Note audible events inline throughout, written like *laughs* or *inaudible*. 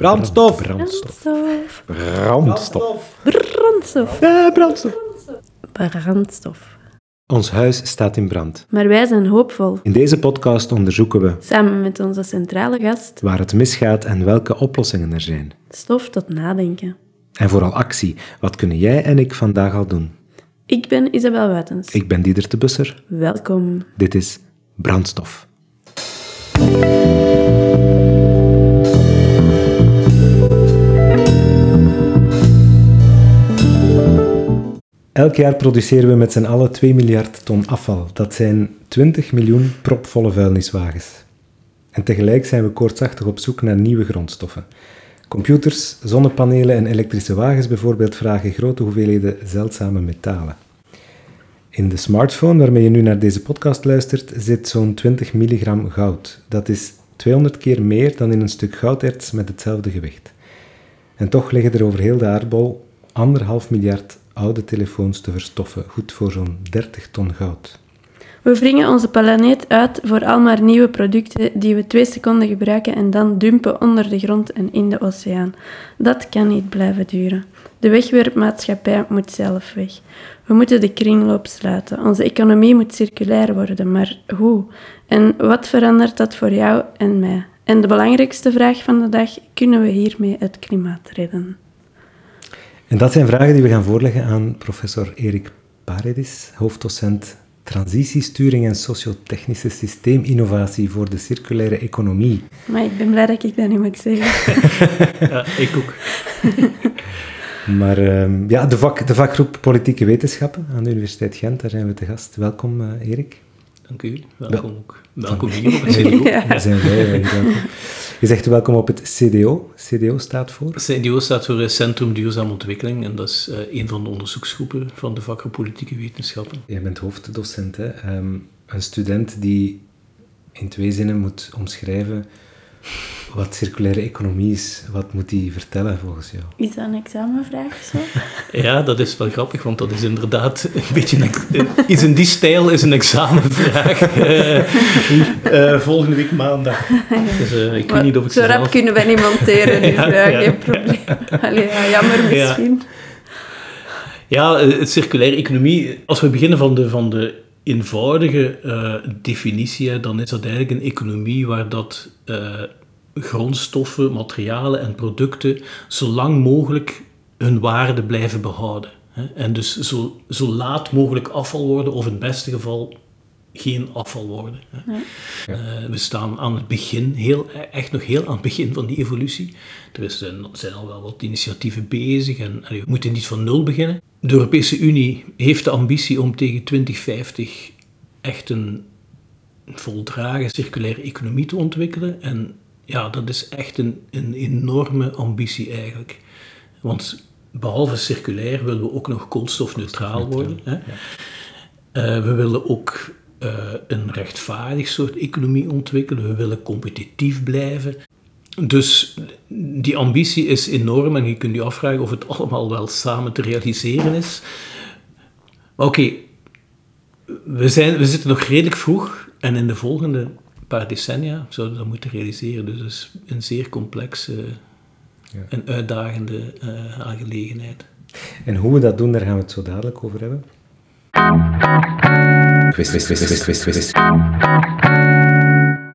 Brandstof. Brandstof. Brandstof. Brandstof. Ja, brandstof. Brandstof. Ons huis staat in brand. Maar wij zijn hoopvol. In deze podcast onderzoeken we Samen met onze centrale gast, waar het misgaat en welke oplossingen er zijn. stof tot nadenken. En vooral actie. Wat kunnen jij en ik vandaag al doen? Ik ben Isabel Wuitens. Ik ben Dieder de Busser. Welkom. Dit is Brandstof. Elk jaar produceren we met z'n allen 2 miljard ton afval. Dat zijn 20 miljoen propvolle vuilniswagens. En tegelijk zijn we koortsachtig op zoek naar nieuwe grondstoffen. Computers, zonnepanelen en elektrische wagens bijvoorbeeld vragen grote hoeveelheden zeldzame metalen. In de smartphone waarmee je nu naar deze podcast luistert, zit zo'n 20 milligram goud. Dat is 200 keer meer dan in een stuk gouderts met hetzelfde gewicht. En toch liggen er over heel de aardbol anderhalf miljard oude telefoons te verstoffen, goed voor zo'n 30 ton goud. We wringen onze planeet uit voor al maar nieuwe producten die we twee seconden gebruiken en dan dumpen onder de grond en in de oceaan. Dat kan niet blijven duren. De wegwerpmaatschappij moet zelf weg. We moeten de kringloop sluiten. Onze economie moet circulair worden, maar hoe? En wat verandert dat voor jou en mij? En de belangrijkste vraag van de dag, kunnen we hiermee het klimaat redden? En dat zijn vragen die we gaan voorleggen aan professor Erik Paredis, hoofddocent Transitiesturing en Sociotechnische Systeeminnovatie voor de Circulaire Economie. Maar ik ben blij dat ik dat niet moet zeggen. *laughs* Ja, ik ook. Maar ehm, ja, de, vak, de vakgroep Politieke Wetenschappen aan de Universiteit Gent, daar zijn we te gast. Welkom, eh, Erik. Dank u. Welkom ook. Welkom hier op het CDO. *laughs* Ja. Daar zijn wij. eh, welkom. Je zegt welkom op het CDO. CDO staat voor? CDO staat voor eh, Centrum Duurzame Ontwikkeling en dat is eh, een van de onderzoeksgroepen van de vakgroep Politieke Wetenschappen. Jij bent hoofddocent, hè? Ehm, een student die in twee zinnen moet omschrijven wat circulaire economie is. Wat moet die vertellen volgens jou? Is dat een examenvraag zo? *laughs* Ja, dat is wel grappig, want dat is inderdaad een beetje een, ex- iets in die stijl is een examenvraag. *laughs* Eh, eh, volgende week maandag. Dus eh, ik weet niet of ik Zo ze rap zelf... kunnen wij niet monteren, *laughs* dus Ja, ja, ja. geen probleem. Allee, ja, jammer Ja. misschien. Ja, eh, het circulaire economie, als we beginnen van de, van de eenvoudige eh, definitie, dan is dat eigenlijk een economie waar dat eh, grondstoffen, materialen en producten zo lang mogelijk hun waarde blijven behouden. Hè. En dus zo, zo laat mogelijk afval worden, of in het beste geval geen afval worden. Hè. Eh, we staan aan het begin, heel, echt nog heel aan het begin van die evolutie. Er is, zijn, zijn al wel wat initiatieven bezig en we moeten niet van nul beginnen. De Europese Unie heeft de ambitie om tegen 2050 echt een voldragen circulaire economie te ontwikkelen. En ja, dat is echt een, een enorme ambitie eigenlijk. Want behalve circulair willen we ook nog koolstofneutraal worden. Hè? Eh, we willen ook eh, een rechtvaardig soort economie ontwikkelen. We willen competitief blijven. Dus die ambitie is enorm en je kunt je afvragen of het *laughs* allemaal wel samen te realiseren is. Maar oké, we, zijn, we zitten nog redelijk vroeg en in de volgende paar decennia zouden we dat moeten realiseren. Dus het is een zeer complexe Ja. en uitdagende eh, aangelegenheid. En hoe we dat doen, daar gaan we het zo dadelijk over hebben. Quiz, quiz, quiz, quiz, quiz, quiz.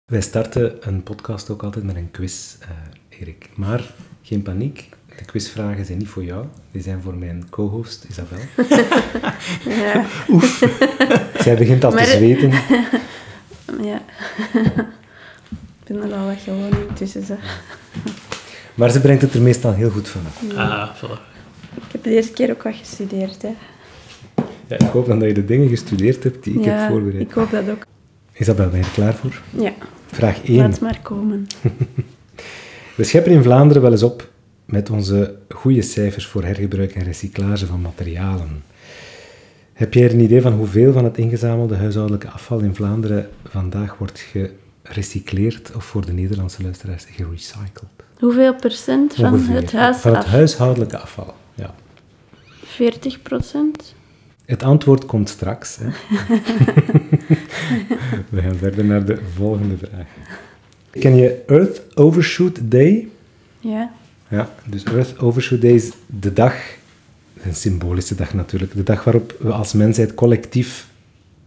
Wij starten een podcast ook altijd met een quiz, eh, Erik. Maar geen paniek, de quizvragen zijn niet voor jou. Die zijn voor mijn co-host Isabel. *laughs* Ja, Zij begint al te zweten. *laughs* ja. ik ben er al wat gewoon intussen. Zo. Maar ze brengt het er meestal heel goed vanaf. Ah, voilà. Ik heb de eerste keer ook wat gestudeerd. Hè. Ja, ik hoop dan dat je de dingen gestudeerd hebt die ik ja, heb voorbereid. ik hoop dat ook. Isabel, ben je er klaar voor? Ja, Vraag 1. laat maar komen. *laughs* We scheppen in Vlaanderen wel eens op met onze goede cijfers voor hergebruik en recyclage van materialen. Heb jij een idee van hoeveel van het ingezamelde huishoudelijke afval in Vlaanderen vandaag wordt gerecycleerd of voor de Nederlandse luisteraars gerecycled? Hoeveel procent van Ongeveer. het huis Van het af? huishoudelijke afval, ja. 40 procent? Het antwoord komt straks. Hè. *laughs* We gaan verder naar de volgende vraag. Ken je Earth Overshoot Day? Ja. Ja, dus Earth Overshoot Day is de dag, een symbolische dag natuurlijk, de dag waarop we als mensheid collectief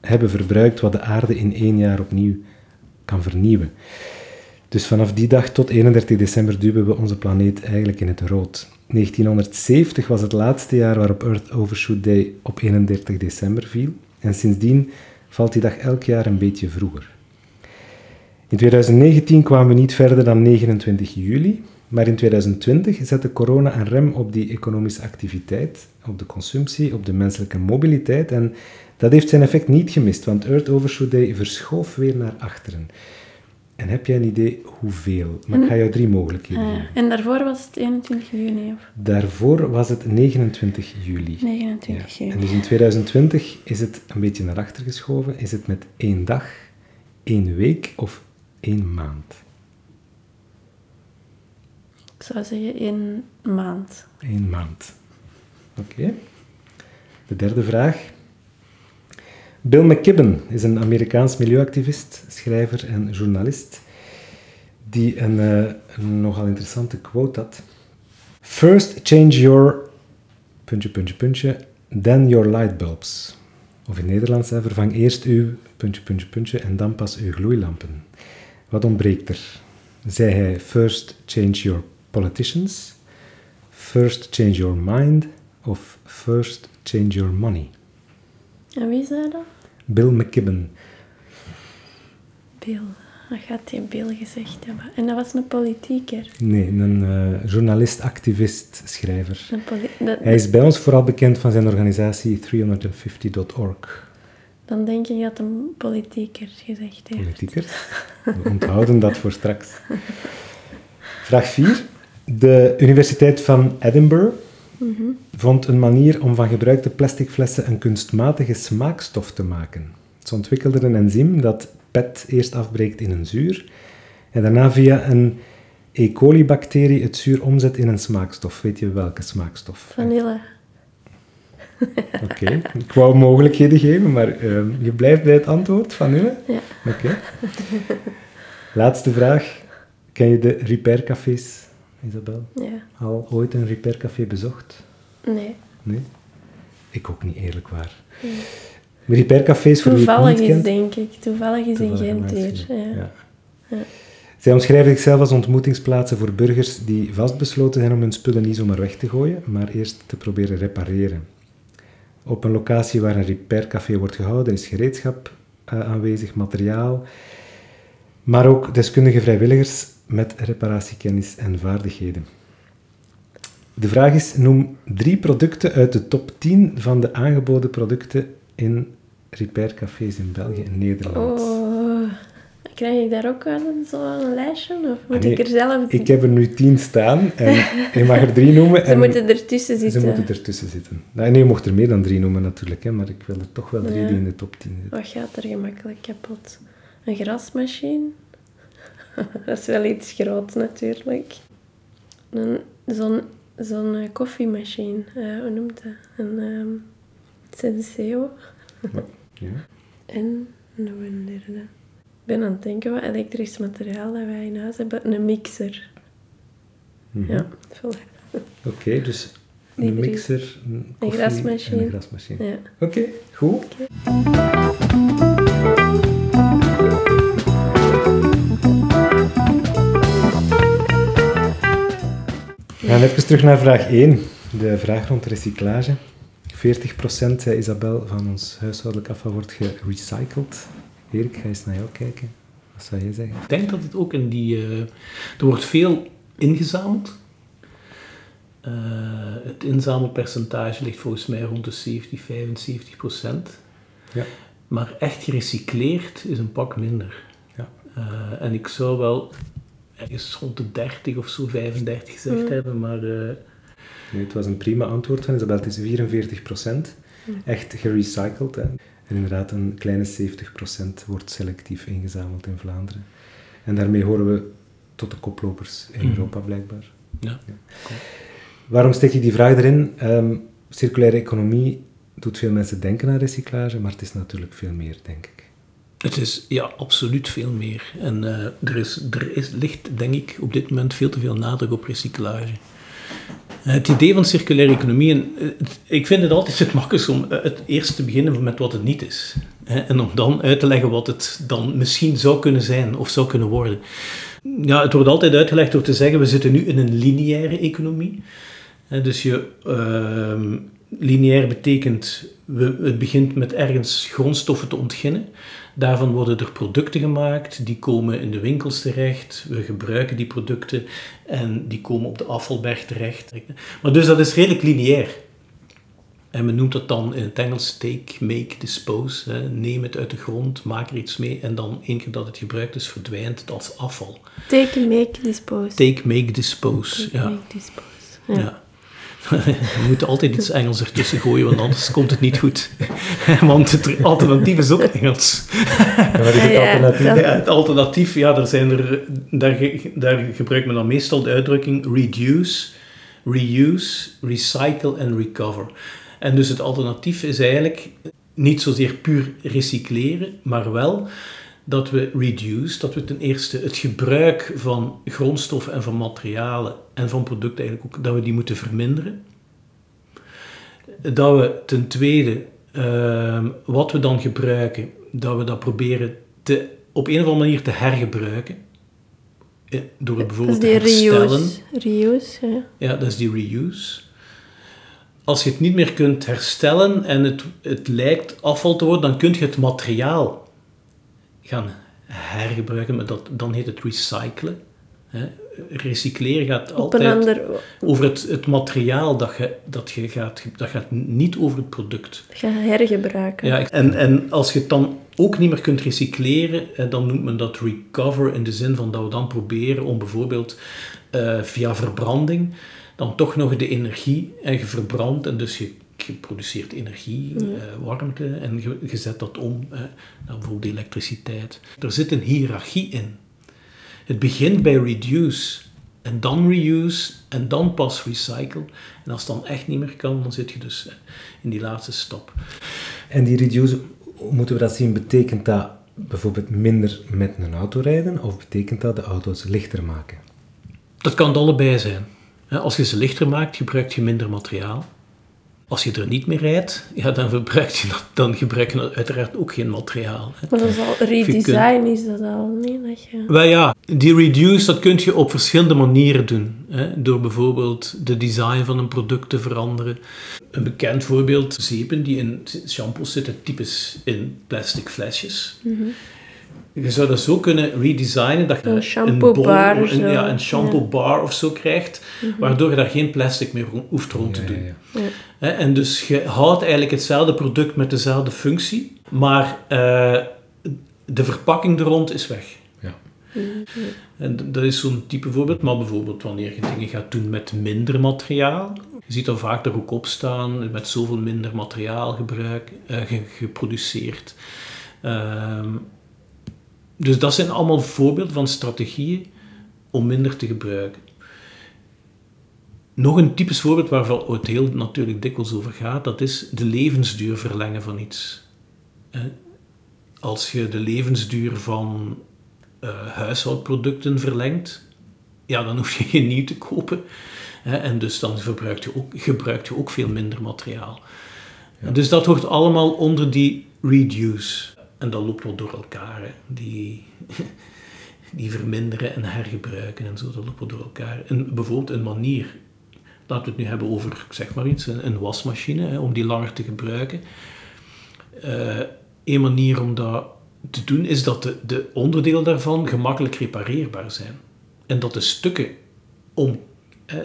hebben verbruikt wat de aarde in één jaar opnieuw kan vernieuwen. Dus vanaf die dag tot 31 december duwen we onze planeet eigenlijk in het rood. 1970 was het laatste jaar waarop Earth Overshoot Day op 31 december viel. En sindsdien valt die dag elk jaar een beetje vroeger. In 2019 kwamen we niet verder dan 29 juli, maar in 2020 zette corona een rem op die economische activiteit, op de consumptie, op de menselijke mobiliteit. En dat heeft zijn effect niet gemist, want Earth Overshoot Day verschoof weer naar achteren. En heb jij een idee hoeveel? Maar ik ga jou drie mogelijkheden Ah, geven. ja. En daarvoor was het 21 juni of Daarvoor was het 29 juli. 29 Ja. juni. En dus in 2020 is het een beetje naar achter geschoven. Is het met één dag, één week of één maand? Ik zou zeggen één maand. Eén maand. Oké. De derde vraag. Bill McKibben is een Amerikaans milieuactivist, schrijver en journalist, die een, eh, een nogal interessante quote had. First change your... puntje, puntje, puntje, then your lightbulbs. Of in Nederlands, vervang eerst uw... puntje, puntje, puntje, en dan pas uw gloeilampen. Wat ontbreekt er? Zei hij, first change your politicians, first change your mind, of first change your money. En wie zei dat? Bill McKibben. Bill. Dat gaat hij Bill gezegd hebben. En dat was een politieker. Nee, een eh, journalist, activist, schrijver. Dat- Hij is bij ons vooral bekend van zijn organisatie 350.org. Dan denk ik dat een politieker gezegd heeft. Politiekers. We onthouden dat voor straks. Vraag 4. De Universiteit van Edinburgh vond een manier om van gebruikte plastic flessen een kunstmatige smaakstof te maken. Ze ontwikkelden een enzym dat pet eerst afbreekt in een zuur en daarna via een E. coli-bacterie het zuur omzet in een smaakstof. Weet je welke smaakstof? Vanille. *laughs* Oké, ik wou mogelijkheden geven, maar ehm, je blijft bij het antwoord van u? Ja. Oké. Laatste vraag. Ken je de repaircafés, Isabel? Ja. Al ooit een repaircafé bezocht? Nee. Nee? Ik ook niet, eerlijk waar. De repaircafés, voor wie het Toevallig niet is, kent... denk ik. Toevallig is in Toevallig Gent Ja. ja. Ja. Zij omschrijven zichzelf als ontmoetingsplaatsen voor burgers die vastbesloten zijn om hun spullen niet zomaar weg te gooien, maar eerst te proberen repareren. Op een locatie waar een repaircafé wordt gehouden is gereedschap eh, aanwezig, materiaal, maar ook deskundige vrijwilligers met reparatiekennis en vaardigheden. De vraag is, noem drie producten uit de top 10 van de aangeboden producten in repaircafés in België en Nederland. Oh. Krijg ik daar ook wel een- zo'n lijstje? Of moet Ah, nee, ik er zelf... Ik heb er nu tien staan en je mag er drie noemen. Ze en moeten ertussen zitten. Ze moeten ertussen zitten. Nou, nee, je mocht er meer dan drie noemen natuurlijk, hè, maar ik wil er toch wel drie Ja. die in de top 10 zitten. Wat gaat er gemakkelijk kapot? Een grasmachine? *laughs* dat is wel iets groots natuurlijk. Een, zo'n, zo'n eh, koffiemachine, eh, hoe noemt dat? Een ehm, Senseo. Ja. *laughs* En nog een derde. Ik ben aan het denken wat elektrisch materiaal dat wij in huis hebben. Een mixer. Mhm. Ja, voilà. Oké, dus een mixer, een koffie grasmachine. en een grasmachine. Ja. Oké, goed. Gaan even terug naar vraag 1. De vraag rond recyclage. 40% zei Isabel van ons huishoudelijk afval wordt gerecycled. Erik, ga eens naar jou kijken. Wat zou jij zeggen? Ik denk dat het ook in die... eh, er wordt veel ingezameld. Eh, het inzamelpercentage ligt volgens mij rond de 70, 75 procent. Ja. Maar echt gerecycleerd is een pak minder. Ja. Eh, en ik zou wel ergens rond de 30 of zo, 35 gezegd hebben, maar... eh, Nee, het was een prima antwoord van Isabel. Het is 44% Echt gerecycled. Hè. En inderdaad, een kleine 70% wordt selectief ingezameld in Vlaanderen. En daarmee horen we tot de koplopers in Mhm. Europa, blijkbaar. ja. Waarom steek ik die vraag erin? Ehm, circulaire economie doet veel mensen denken aan recyclage, maar het is natuurlijk veel meer, denk ik. Het is ja, absoluut veel meer. En uh, er, is, er is, ligt, denk ik, op dit moment veel te veel nadruk op recyclage. Het idee van circulaire economie, en ik vind het altijd het makkelijkst om het eerst te beginnen met wat het niet is. En om dan uit te leggen wat het dan misschien zou kunnen zijn of zou kunnen worden. Ja, het wordt altijd uitgelegd door te zeggen, we zitten nu in een lineaire economie. Dus je, uh, lineair betekent, we, het begint met ergens grondstoffen te ontginnen. Daarvan worden er producten gemaakt, die komen in de winkels terecht. We gebruiken die producten en die komen op de afvalberg terecht. Maar dus dat is redelijk lineair. En men noemt dat dan in het Engels take, make, dispose. Hè. Neem het uit de grond, maak er iets mee en dan één keer dat het gebruikt is, verdwijnt het als afval. Take, make, dispose. Take, make, dispose. Take, ja. make, dispose. Ja. ja. *laughs* Je moet altijd iets Engels ertussen gooien, want anders komt het niet goed. *laughs* want het alternatief is ook Engels. Ja, wat is het alternatief? Ja, het alternatief, ja, daar, zijn er, daar, daar gebruikt men dan meestal de uitdrukking reduce, reuse, recycle en recover. En dus het alternatief is eigenlijk niet zozeer puur recycleren, maar wel dat we reduce, dat we ten eerste het gebruik van grondstoffen en van materialen en van producten eigenlijk ook, dat we die moeten verminderen. Dat we ten tweede, ehm, wat we dan gebruiken, dat we dat proberen te, op een of andere manier te hergebruiken. Door het Dat is bijvoorbeeld die te herstellen. reuse. Reuse, ja. Ja, dat is die reuse. Als je het niet meer kunt herstellen en het, het lijkt afval te worden, dan kun je het materiaal gaan hergebruiken, maar dat, dan heet het recyclen. Hè. Recycleren gaat altijd ander... over het, het materiaal dat je, dat je gaat, dat gaat niet over het product. Ga hergebruiken. Ja, en, en als je het dan ook niet meer kunt recycleren, dan noemt men dat recover in de zin van dat we dan proberen om bijvoorbeeld eh, via verbranding dan toch nog de energie en je verbrandt en dus je, je produceert energie, eh, warmte en je, je zet dat om eh, naar bijvoorbeeld elektriciteit. Er zit een hiërarchie in. Het begint bij reduce en dan reuse en dan pas recycle. En als het dan echt niet meer kan, dan zit je dus in die laatste stap. En die reduce, hoe moeten we dat zien? Betekent dat bijvoorbeeld minder met een auto rijden? Of betekent dat de auto's lichter maken? Dat kan het allebei zijn. Hè, Als je ze lichter maakt, gebruik je minder materiaal. Als je er niet meer rijdt, ja, dan, verbruik je dat, dan gebruik je uiteraard ook geen materiaal. Hè. Maar dat is al redesign, is dat al niet? Dat je... Wel ja, die reduce, dat kun je op verschillende manieren doen. Hè. Door bijvoorbeeld de design van een product te veranderen. Een bekend voorbeeld, zeepen die in shampoos zitten, typisch in plastic flesjes. Je zou dat zo kunnen redesignen dat je Een shampoo bol- bar een, of zo. ja, een shampoo Ja. bar of zo krijgt, waardoor je daar geen plastic meer hoeft rond te Ja, doen. ja, en dus je houdt eigenlijk hetzelfde product met dezelfde functie, maar eh, de verpakking er rond is weg. Ja. En dat is zo'n type voorbeeld, maar bijvoorbeeld wanneer je dingen gaat doen met minder materiaal. Je ziet dan vaak er ook op staan, met zoveel minder materiaal gebruik, eh, ge- geproduceerd. Ehm, dus dat zijn allemaal voorbeelden van strategieën om minder te gebruiken. Nog een typisch voorbeeld waarvan het heel natuurlijk dikwijls over gaat, dat is de levensduur verlengen van iets. Als je de levensduur van eh, huishoudproducten verlengt, ja, dan hoef je geen nieuw te kopen. Hè, en dus dan verbruikt je ook, gebruikt je ook veel minder materiaal. Dus dat hoort allemaal onder die reduce. En dat loopt wel door elkaar. Hè. Die, *laughs* die verminderen en hergebruiken en zo, dat loopt wel door elkaar. En bijvoorbeeld een manier, laten we het nu hebben over, zeg maar iets, een, wasmachine, hè, om die langer te gebruiken. Eh een manier om dat te doen is dat de, de onderdelen daarvan gemakkelijk repareerbaar zijn. En dat de stukken om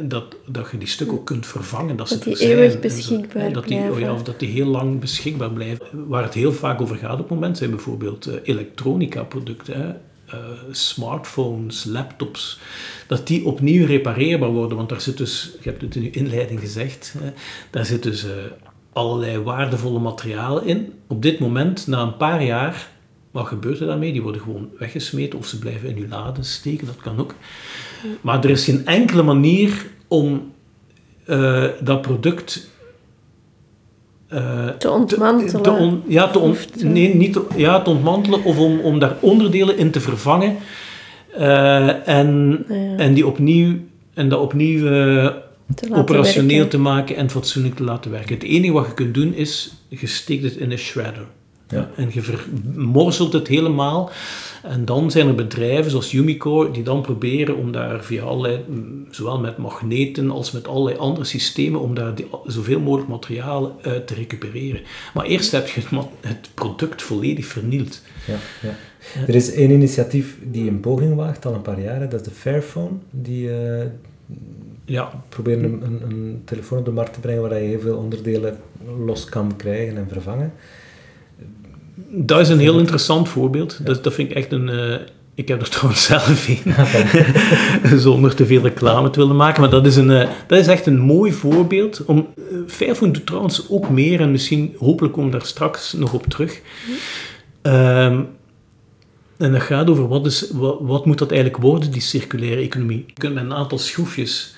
dat, dat je die stukken ook kunt vervangen. Dat, ze Dat die er zijn eeuwig beschikbaar dat die, oh ja, blijven. of dat die heel lang beschikbaar blijven. Waar het heel vaak over gaat op het moment zijn bijvoorbeeld eh, elektronica-producten. hè. Eh, smartphones, laptops, dat die opnieuw repareerbaar worden. Want daar zit dus, je hebt het in je inleiding gezegd, hè, daar zit dus eh, allerlei waardevolle materialen in. Op dit moment, na een paar jaar, wat gebeurt er daarmee? Die worden gewoon weggesmeten of ze blijven in je laden steken, dat kan ook. Maar er is geen enkele manier om eh, dat product eh, Te ontmantelen. te on- ja, te on- nee, niet te, ja, te ontmantelen of om, om daar onderdelen in te vervangen. Eh, en, Ja. en, die opnieuw, en dat opnieuw operationeel werken. te maken en fatsoenlijk te laten werken. Het enige wat je kunt doen is, je steekt het in een shredder. Ja. En je vermorzelt het helemaal. En dan zijn er bedrijven zoals Umicore die dan proberen om daar via allerlei, mm, zowel met magneten als met allerlei andere systemen, om daar die- zoveel mogelijk materialen uit te recupereren. Maar eerst heb je het, product volledig vernield. Ja, ja. Er is één initiatief die een poging waagt al een paar jaren, dat is de Fairphone. Die eh, Ja, proberen een, een, een telefoon op de markt te brengen waar je heel veel onderdelen los kan krijgen en vervangen. Dat is een heel interessant voorbeeld. Dat, dat vind ik echt een... eh, ik heb er *laughs* trouwens zelf een. *laughs* zonder te veel reclame te willen maken. Maar dat is, een, eh, dat is echt een mooi voorbeeld. Om, eh, Fairphone doet trouwens ook meer. En misschien, hopelijk komen we daar straks nog op terug. Ehm, en dat gaat over wat, is, wat, wat moet dat eigenlijk worden, die circulaire economie. Je kunt met een aantal schroefjes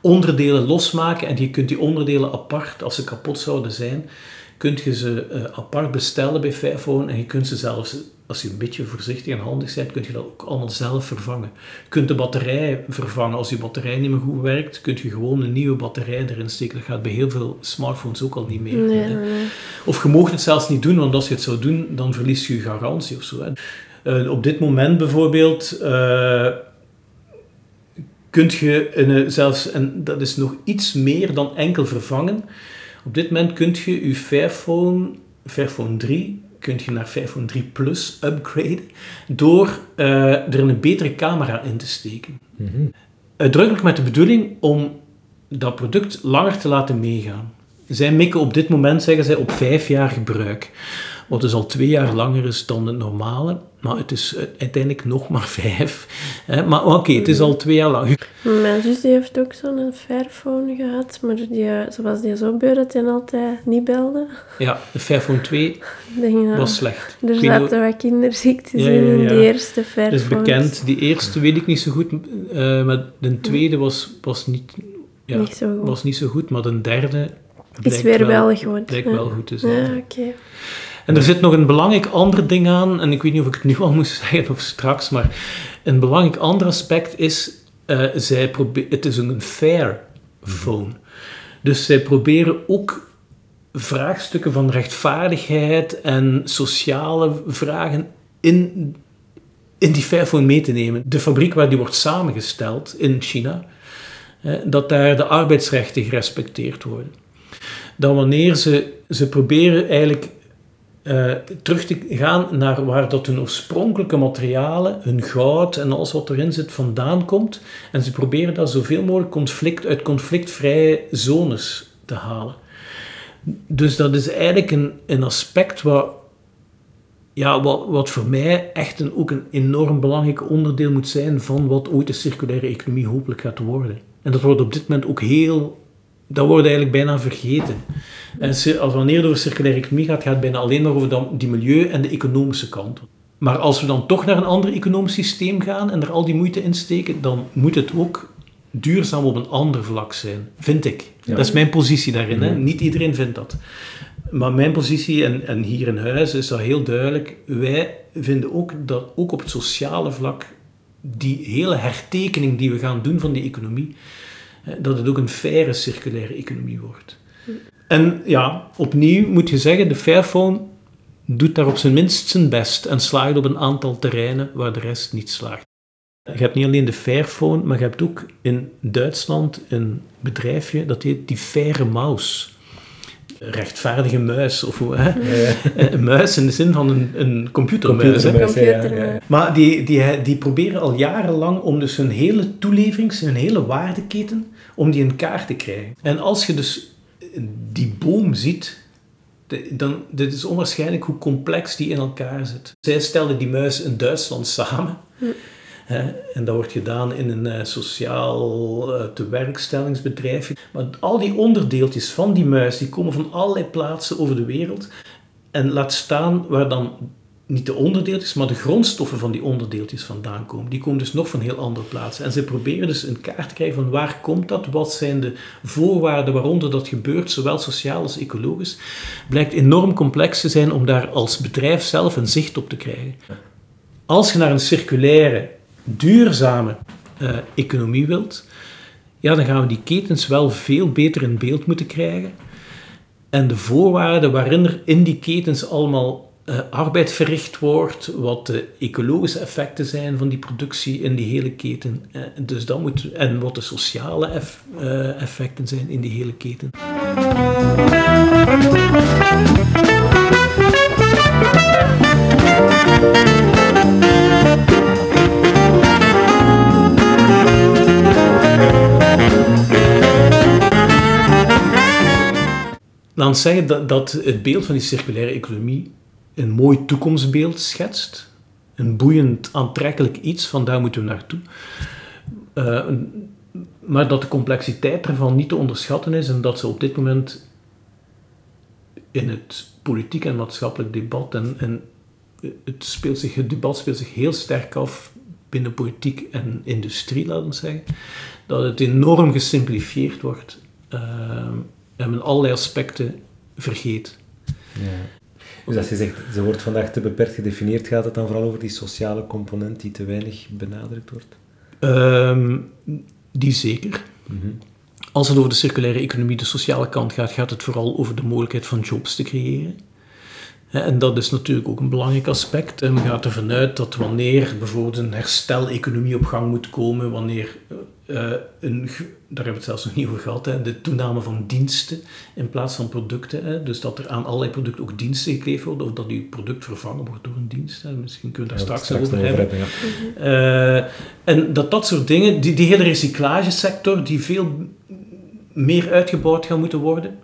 onderdelen losmaken. En je kunt die onderdelen apart, als ze kapot zouden zijn, kunt je ze eh, apart bestellen bij Fairphone. En je kunt ze zelfs, als je een beetje voorzichtig en handig bent, kun je dat ook allemaal zelf vervangen. Je kunt de batterij vervangen. Als je batterij niet meer goed werkt, kun je gewoon een nieuwe batterij erin steken. Dat gaat bij heel veel smartphones ook al niet meer. Nee, hè. nee, nee. Of je moogt het zelfs niet doen, want als je het zou doen, dan verlies je je garantie of zo. Hè. Eh, op dit moment bijvoorbeeld uh, kunt je een, zelfs, en dat is nog iets meer dan enkel vervangen, op dit moment kunt je je Fairphone, Fairphone 3, kunt je naar Fairphone 3 Plus upgraden door uh, er een betere camera in te steken. Mm -hmm. Uitdrukkelijk met de bedoeling om dat product langer te laten meegaan. Zij mikken op dit moment, zeggen zij, op vijf jaar gebruik. Wat dus al twee jaar langer is dan het normale. Maar het is uiteindelijk nog maar vijf. Maar oké, okay, het is al twee jaar lang. Mijn zus die heeft ook zo'n Fairphone gehad. Maar die, ze was die zo beu dat hij altijd niet belde. Ja, de Fairphone 2 *laughs* Denk, was slecht. Er zaten wat kinderziektes ja, in, ja, ja. in die eerste Fairphone. Dat is bekend. Die eerste weet ik niet zo goed. Uh, maar de tweede was, was, niet, ja, niet zo goed. was niet zo goed. Maar de derde... Is weer wel, wel goed. Blijkt wel goed te zijn. Ja, oké. Okay. En er zit nog een belangrijk ander ding aan, en ik weet niet of ik het nu al moest *laughs* zeggen of straks, maar een belangrijk ander aspect is, uh, zij het is een fair phone. Dus zij proberen ook vraagstukken van rechtvaardigheid en sociale vragen in, in die Fairphone mee te nemen. De fabriek waar die wordt samengesteld in China, eh, dat daar de arbeidsrechten gerespecteerd worden. Dat wanneer ze, ze proberen eigenlijk uh, terug te gaan naar waar dat hun oorspronkelijke materialen, hun goud en alles wat erin zit, vandaan komt. En ze proberen dat zoveel mogelijk conflict, uit conflictvrije zones te halen. Dus dat is eigenlijk een, een aspect wat, ja, wat, wat voor mij echt een, ook een enorm belangrijk onderdeel moet zijn van wat ooit de circulaire economie hopelijk gaat worden. En dat wordt op dit moment ook heel dat wordt eigenlijk bijna vergeten. En als wanneer het over circulaire economie gaat, gaat het bijna alleen maar over dan die milieu- en de economische kant. Maar als we dan toch naar een ander economisch systeem gaan en er al die moeite in steken, dan moet het ook duurzaam op een ander vlak zijn, vind ik. Ja. Dat is mijn positie daarin. Hè? Niet iedereen vindt dat. Maar mijn positie, en, en hier in huis, is dat heel duidelijk. Wij vinden ook dat ook op het sociale vlak die hele hertekening die we gaan doen van die economie, dat het ook een faire circulaire economie wordt. En ja, opnieuw moet je zeggen, de Fairphone doet daar op zijn minst zijn best en slaagt op een aantal terreinen waar de rest niet slaagt. Je hebt niet alleen de Fairphone, maar je hebt ook in Duitsland een bedrijfje dat heet die Faire Maus. Rechtvaardige muis, of hoe, hè? Ja, ja. *laughs* Een muis in de zin van een, een computermuis. computermuis ja, ja, Maar die, die, die proberen al jarenlang om dus hun hele toeleverings, hun hele waardeketen, om die in kaart te krijgen. En als je dus die boom ziet, dan dit is onwaarschijnlijk hoe complex die in elkaar zit. Zij stelden die muis in Duitsland *laughs* samen. En dat wordt gedaan in een uh, sociaal uh, tewerkstellingsbedrijf. Maar al die onderdeeltjes van die muis, die komen van allerlei plaatsen over de wereld. En laat staan waar dan niet de onderdeeltjes, maar de grondstoffen van die onderdeeltjes vandaan komen. Die komen dus nog van heel andere plaatsen. En ze proberen dus een kaart te krijgen van waar komt dat, wat zijn de voorwaarden waaronder dat gebeurt, zowel sociaal als ecologisch. Blijkt enorm complex te zijn om daar als bedrijf zelf een zicht op te krijgen. Als je naar een circulaire, duurzame uh, economie wilt, ja, dan gaan we die ketens wel veel beter in beeld moeten krijgen. En de voorwaarden waarin er in die ketens allemaal uh, arbeid verricht wordt, wat de ecologische effecten zijn van die productie in die hele keten. Uh, dus dat moet, en wat de sociale uh, effecten zijn in die hele keten. Laat ons zeggen dat, dat het beeld van die circulaire economie een mooi toekomstbeeld schetst. Een boeiend, aantrekkelijk iets, van daar moeten we naartoe. Uh, maar dat de complexiteit ervan niet te onderschatten is en dat ze op dit moment in het politiek en maatschappelijk debat en, en het, speelt zich, het debat speelt zich heel sterk af binnen politiek en industrie, laten we zeggen, dat het enorm gesimplifieerd wordt uh, en men allerlei aspecten vergeet. Ja. Dus als je zegt, ze wordt vandaag te beperkt gedefinieerd, gaat het dan vooral over die sociale component die te weinig benadrukt wordt? Um, die zeker. Mhm. Als het over de circulaire economie, de sociale kant gaat, gaat het vooral over de mogelijkheid van jobs te creëren. En dat is natuurlijk ook een belangrijk aspect. En men gaat ervan uit dat wanneer bijvoorbeeld een hersteleconomie op gang moet komen, wanneer uh, een, daar hebben we het zelfs nog niet over gehad, hè, de toename van diensten in plaats van producten. Hè, dus dat er aan allerlei producten ook diensten gekleefd worden, of dat uw product vervangen wordt door een dienst. Hè. Misschien kunnen we daar straks, over hebben. hebben ja. uh, en dat dat soort dingen, die, die hele recyclagesector, die veel meer uitgebouwd gaat moeten worden.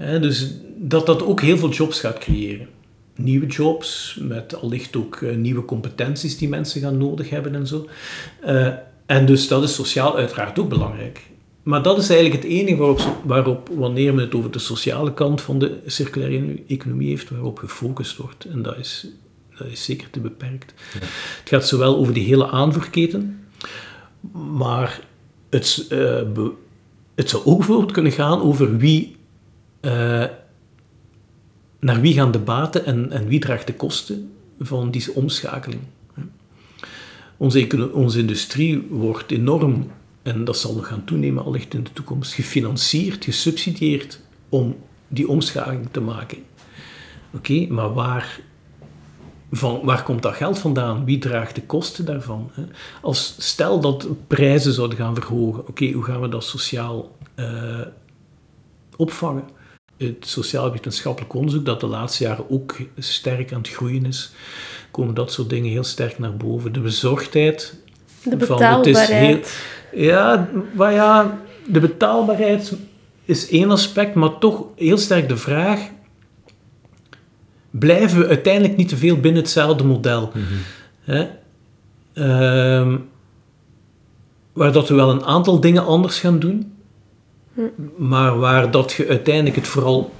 Hè, dus dat dat ook heel veel jobs gaat creëren. Nieuwe jobs, met allicht ook uh, nieuwe competenties die mensen gaan nodig hebben en zo. Uh, en dus dat is sociaal uiteraard ook belangrijk. Maar dat is eigenlijk het enige waarop, waarop, wanneer men het over de sociale kant van de circulaire economie heeft, waarop gefocust wordt. En dat is, dat is zeker te beperkt. Het gaat zowel over die hele aanvoerketen, maar het, uh, het zou ook bijvoorbeeld kunnen gaan over wie, uh, naar wie gaan de baten en, en wie draagt de kosten van deze omschakeling. Onze, onze industrie wordt enorm, en dat zal nog gaan toenemen allicht in de toekomst, gefinancierd, gesubsidieerd om die omschakeling te maken. Oké, maar waar, van, waar komt dat geld vandaan? Wie draagt de kosten daarvan? Als, stel dat prijzen zouden gaan verhogen, oké, hoe gaan we dat sociaal uh, opvangen? Het sociaal-wetenschappelijk onderzoek, dat de laatste jaren ook sterk aan het groeien is, komen dat soort dingen heel sterk naar boven. De bezorgdheid. De betaalbaarheid. Heel, ja, maar ja, de betaalbaarheid is één aspect, maar toch heel sterk de vraag: blijven we uiteindelijk niet te veel binnen hetzelfde model? Mm waar dat we wel een aantal dingen anders gaan doen. Maar waar dat je uiteindelijk het vooral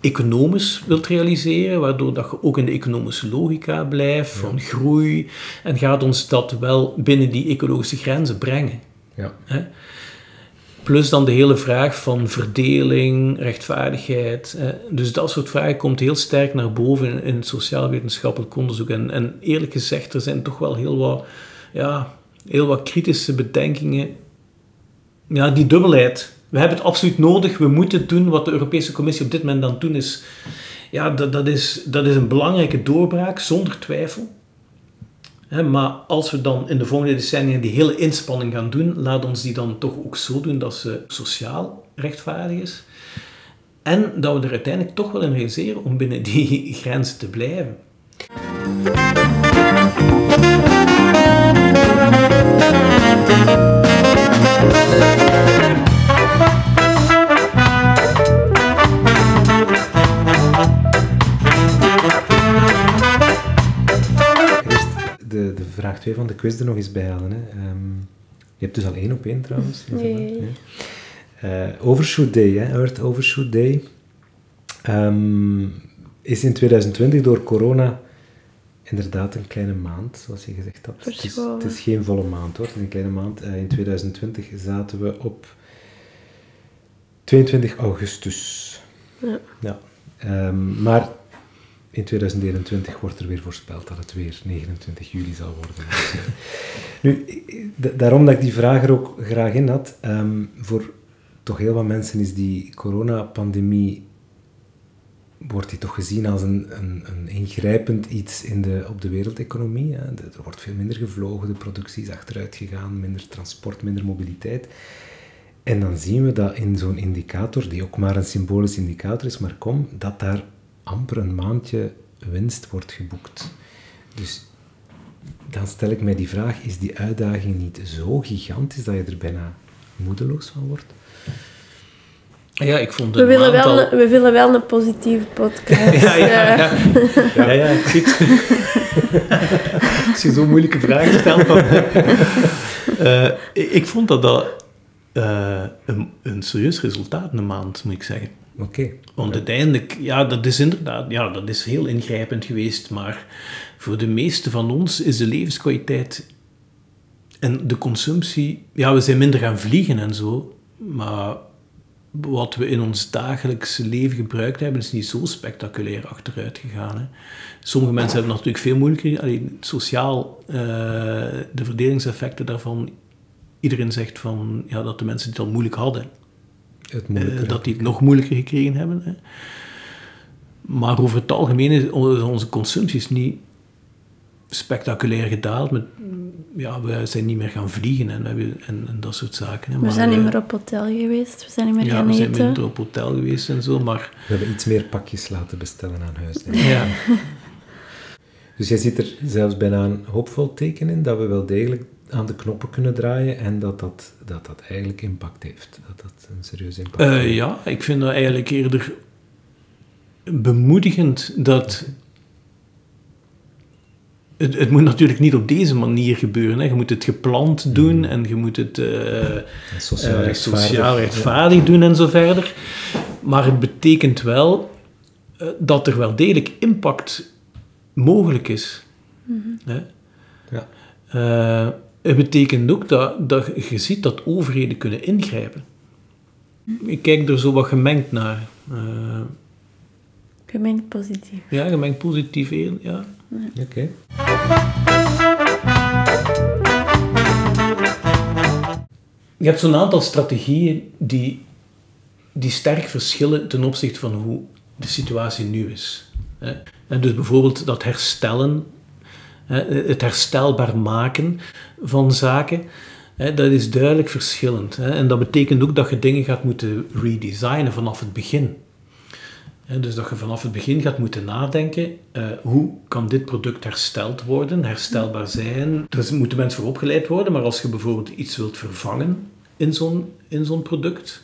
economisch wilt realiseren, waardoor dat je ook in de economische logica blijft van groei en gaat ons dat wel binnen die ecologische grenzen brengen. Ja. Hè? Plus dan de hele vraag van verdeling, rechtvaardigheid. Hè? Dus dat soort vragen komt heel sterk naar boven in, het sociaal-wetenschappelijk onderzoek. En, en eerlijk gezegd, er zijn toch wel heel wat, ja, heel wat kritische bedenkingen. Ja, die dubbelheid we hebben het absoluut nodig. We moeten doen wat de Europese Commissie op dit moment aan het doen is. Ja, dat, dat, is, dat is een belangrijke doorbraak, zonder twijfel. maar als we dan in de volgende decennia die hele inspanning gaan doen, laat ons die dan toch ook zo doen dat ze sociaal rechtvaardig is. En dat we er uiteindelijk toch wel in realiseren om binnen die *laughs* grenzen te blijven. Vraag 2 van de quiz er nog eens bij halen. Hè. Um, je hebt dus al één op één trouwens. Nee. Uh, Overshoot Day, hè, Earth Overshoot Day, um, is in 2020 door corona inderdaad een kleine maand, zoals je gezegd had. Het is, Verschoven. het is geen volle maand hoor, het is een kleine maand. Eh, in 2020 zaten we op 22 augustus. Ja. Ja. Ehm, maar in 2021 wordt er weer voorspeld dat het weer 29 juli zal worden. Dus, eh, *laughs* nu, daarom dat ik die vraag er ook graag in had. ehm, voor toch heel wat mensen is die coronapandemie wordt die toch gezien als een, een, een ingrijpend iets in de, op de wereldeconomie. Hè. Er wordt veel minder gevlogen, de productie is achteruit gegaan, minder transport, minder mobiliteit. En dan zien we dat in zo'n indicator, die ook maar een symbolisch indicator is, maar kom, dat daar amper een maandje winst wordt geboekt. Dus dan stel ik mij die vraag, is die uitdaging niet zo gigantisch dat je er bijna moedeloos van wordt? Ja, ik vond We willen, aantal... wel, we willen wel een positieve podcast. *laughs* Ja, ja, ja. ja, ja, *laughs* ik zie het. Als je zo'n moeilijke vragen stelt. Dan... *laughs* Eh, ik vond dat dat eh, een, een serieus resultaat een maand, moet ik zeggen. Oké. Want uiteindelijk, ja, dat is inderdaad, ja, dat is heel ingrijpend geweest, maar voor de meeste van ons is de levenskwaliteit en de consumptie, ja, we zijn minder gaan vliegen en zo, maar wat we in ons dagelijkse leven gebruikt hebben, is niet zo spectaculair achteruit gegaan. Hè. Sommige mensen hebben het natuurlijk veel moeilijker, alleen sociaal, eh, de verdelingseffecten daarvan, iedereen zegt van, ja, dat de mensen het al moeilijk hadden. Het Eh, moeilijke. dat die het nog moeilijker gekregen hebben. Hè. Maar over het algemeen is onze consumptie is niet spectaculair gedaald. Met, ja, we zijn niet meer gaan vliegen en, en, en dat soort zaken. Hè. we zijn niet eh, meer op hotel geweest, we zijn niet meer ja, gaan we zijn eten. minder op hotel geweest en zo, maar We hebben iets meer pakjes laten bestellen aan huis. denk ik. ja. *laughs* Dus jij ziet er zelfs bijna een hoopvol teken in dat we wel degelijk aan de knoppen kunnen draaien en dat dat, dat, dat eigenlijk impact heeft. Dat dat een serieus impact Eh, heeft. ja, ik vind dat eigenlijk eerder bemoedigend dat... Het, het moet natuurlijk niet op deze manier gebeuren. Hè. Je moet het gepland doen en je moet het... eh, Sociaal eh, rechtvaardig. sociaal rechtvaardig doen en zo verder. Maar het betekent wel eh, dat er wel degelijk impact mogelijk is. Hè? Ja. Het betekent ook dat, dat je ziet dat overheden kunnen ingrijpen. Ik kijk er zo wat gemengd naar. Eh, Gemengd positief. ja, gemengd positief in, ja. Oké. Je hebt zo'n aantal strategieën die, die sterk verschillen ten opzichte van hoe de situatie nu is. hè. En dus bijvoorbeeld dat herstellen, hè, het herstelbaar maken van zaken, dat is duidelijk verschillend. En dat betekent ook dat je dingen gaat moeten redesignen vanaf het begin. Dus dat je vanaf het begin gaat moeten nadenken, eh, hoe kan dit product hersteld worden, herstelbaar zijn. Daar moeten mensen voor opgeleid worden, maar als je bijvoorbeeld iets wilt vervangen in zo'n, in zo'n product,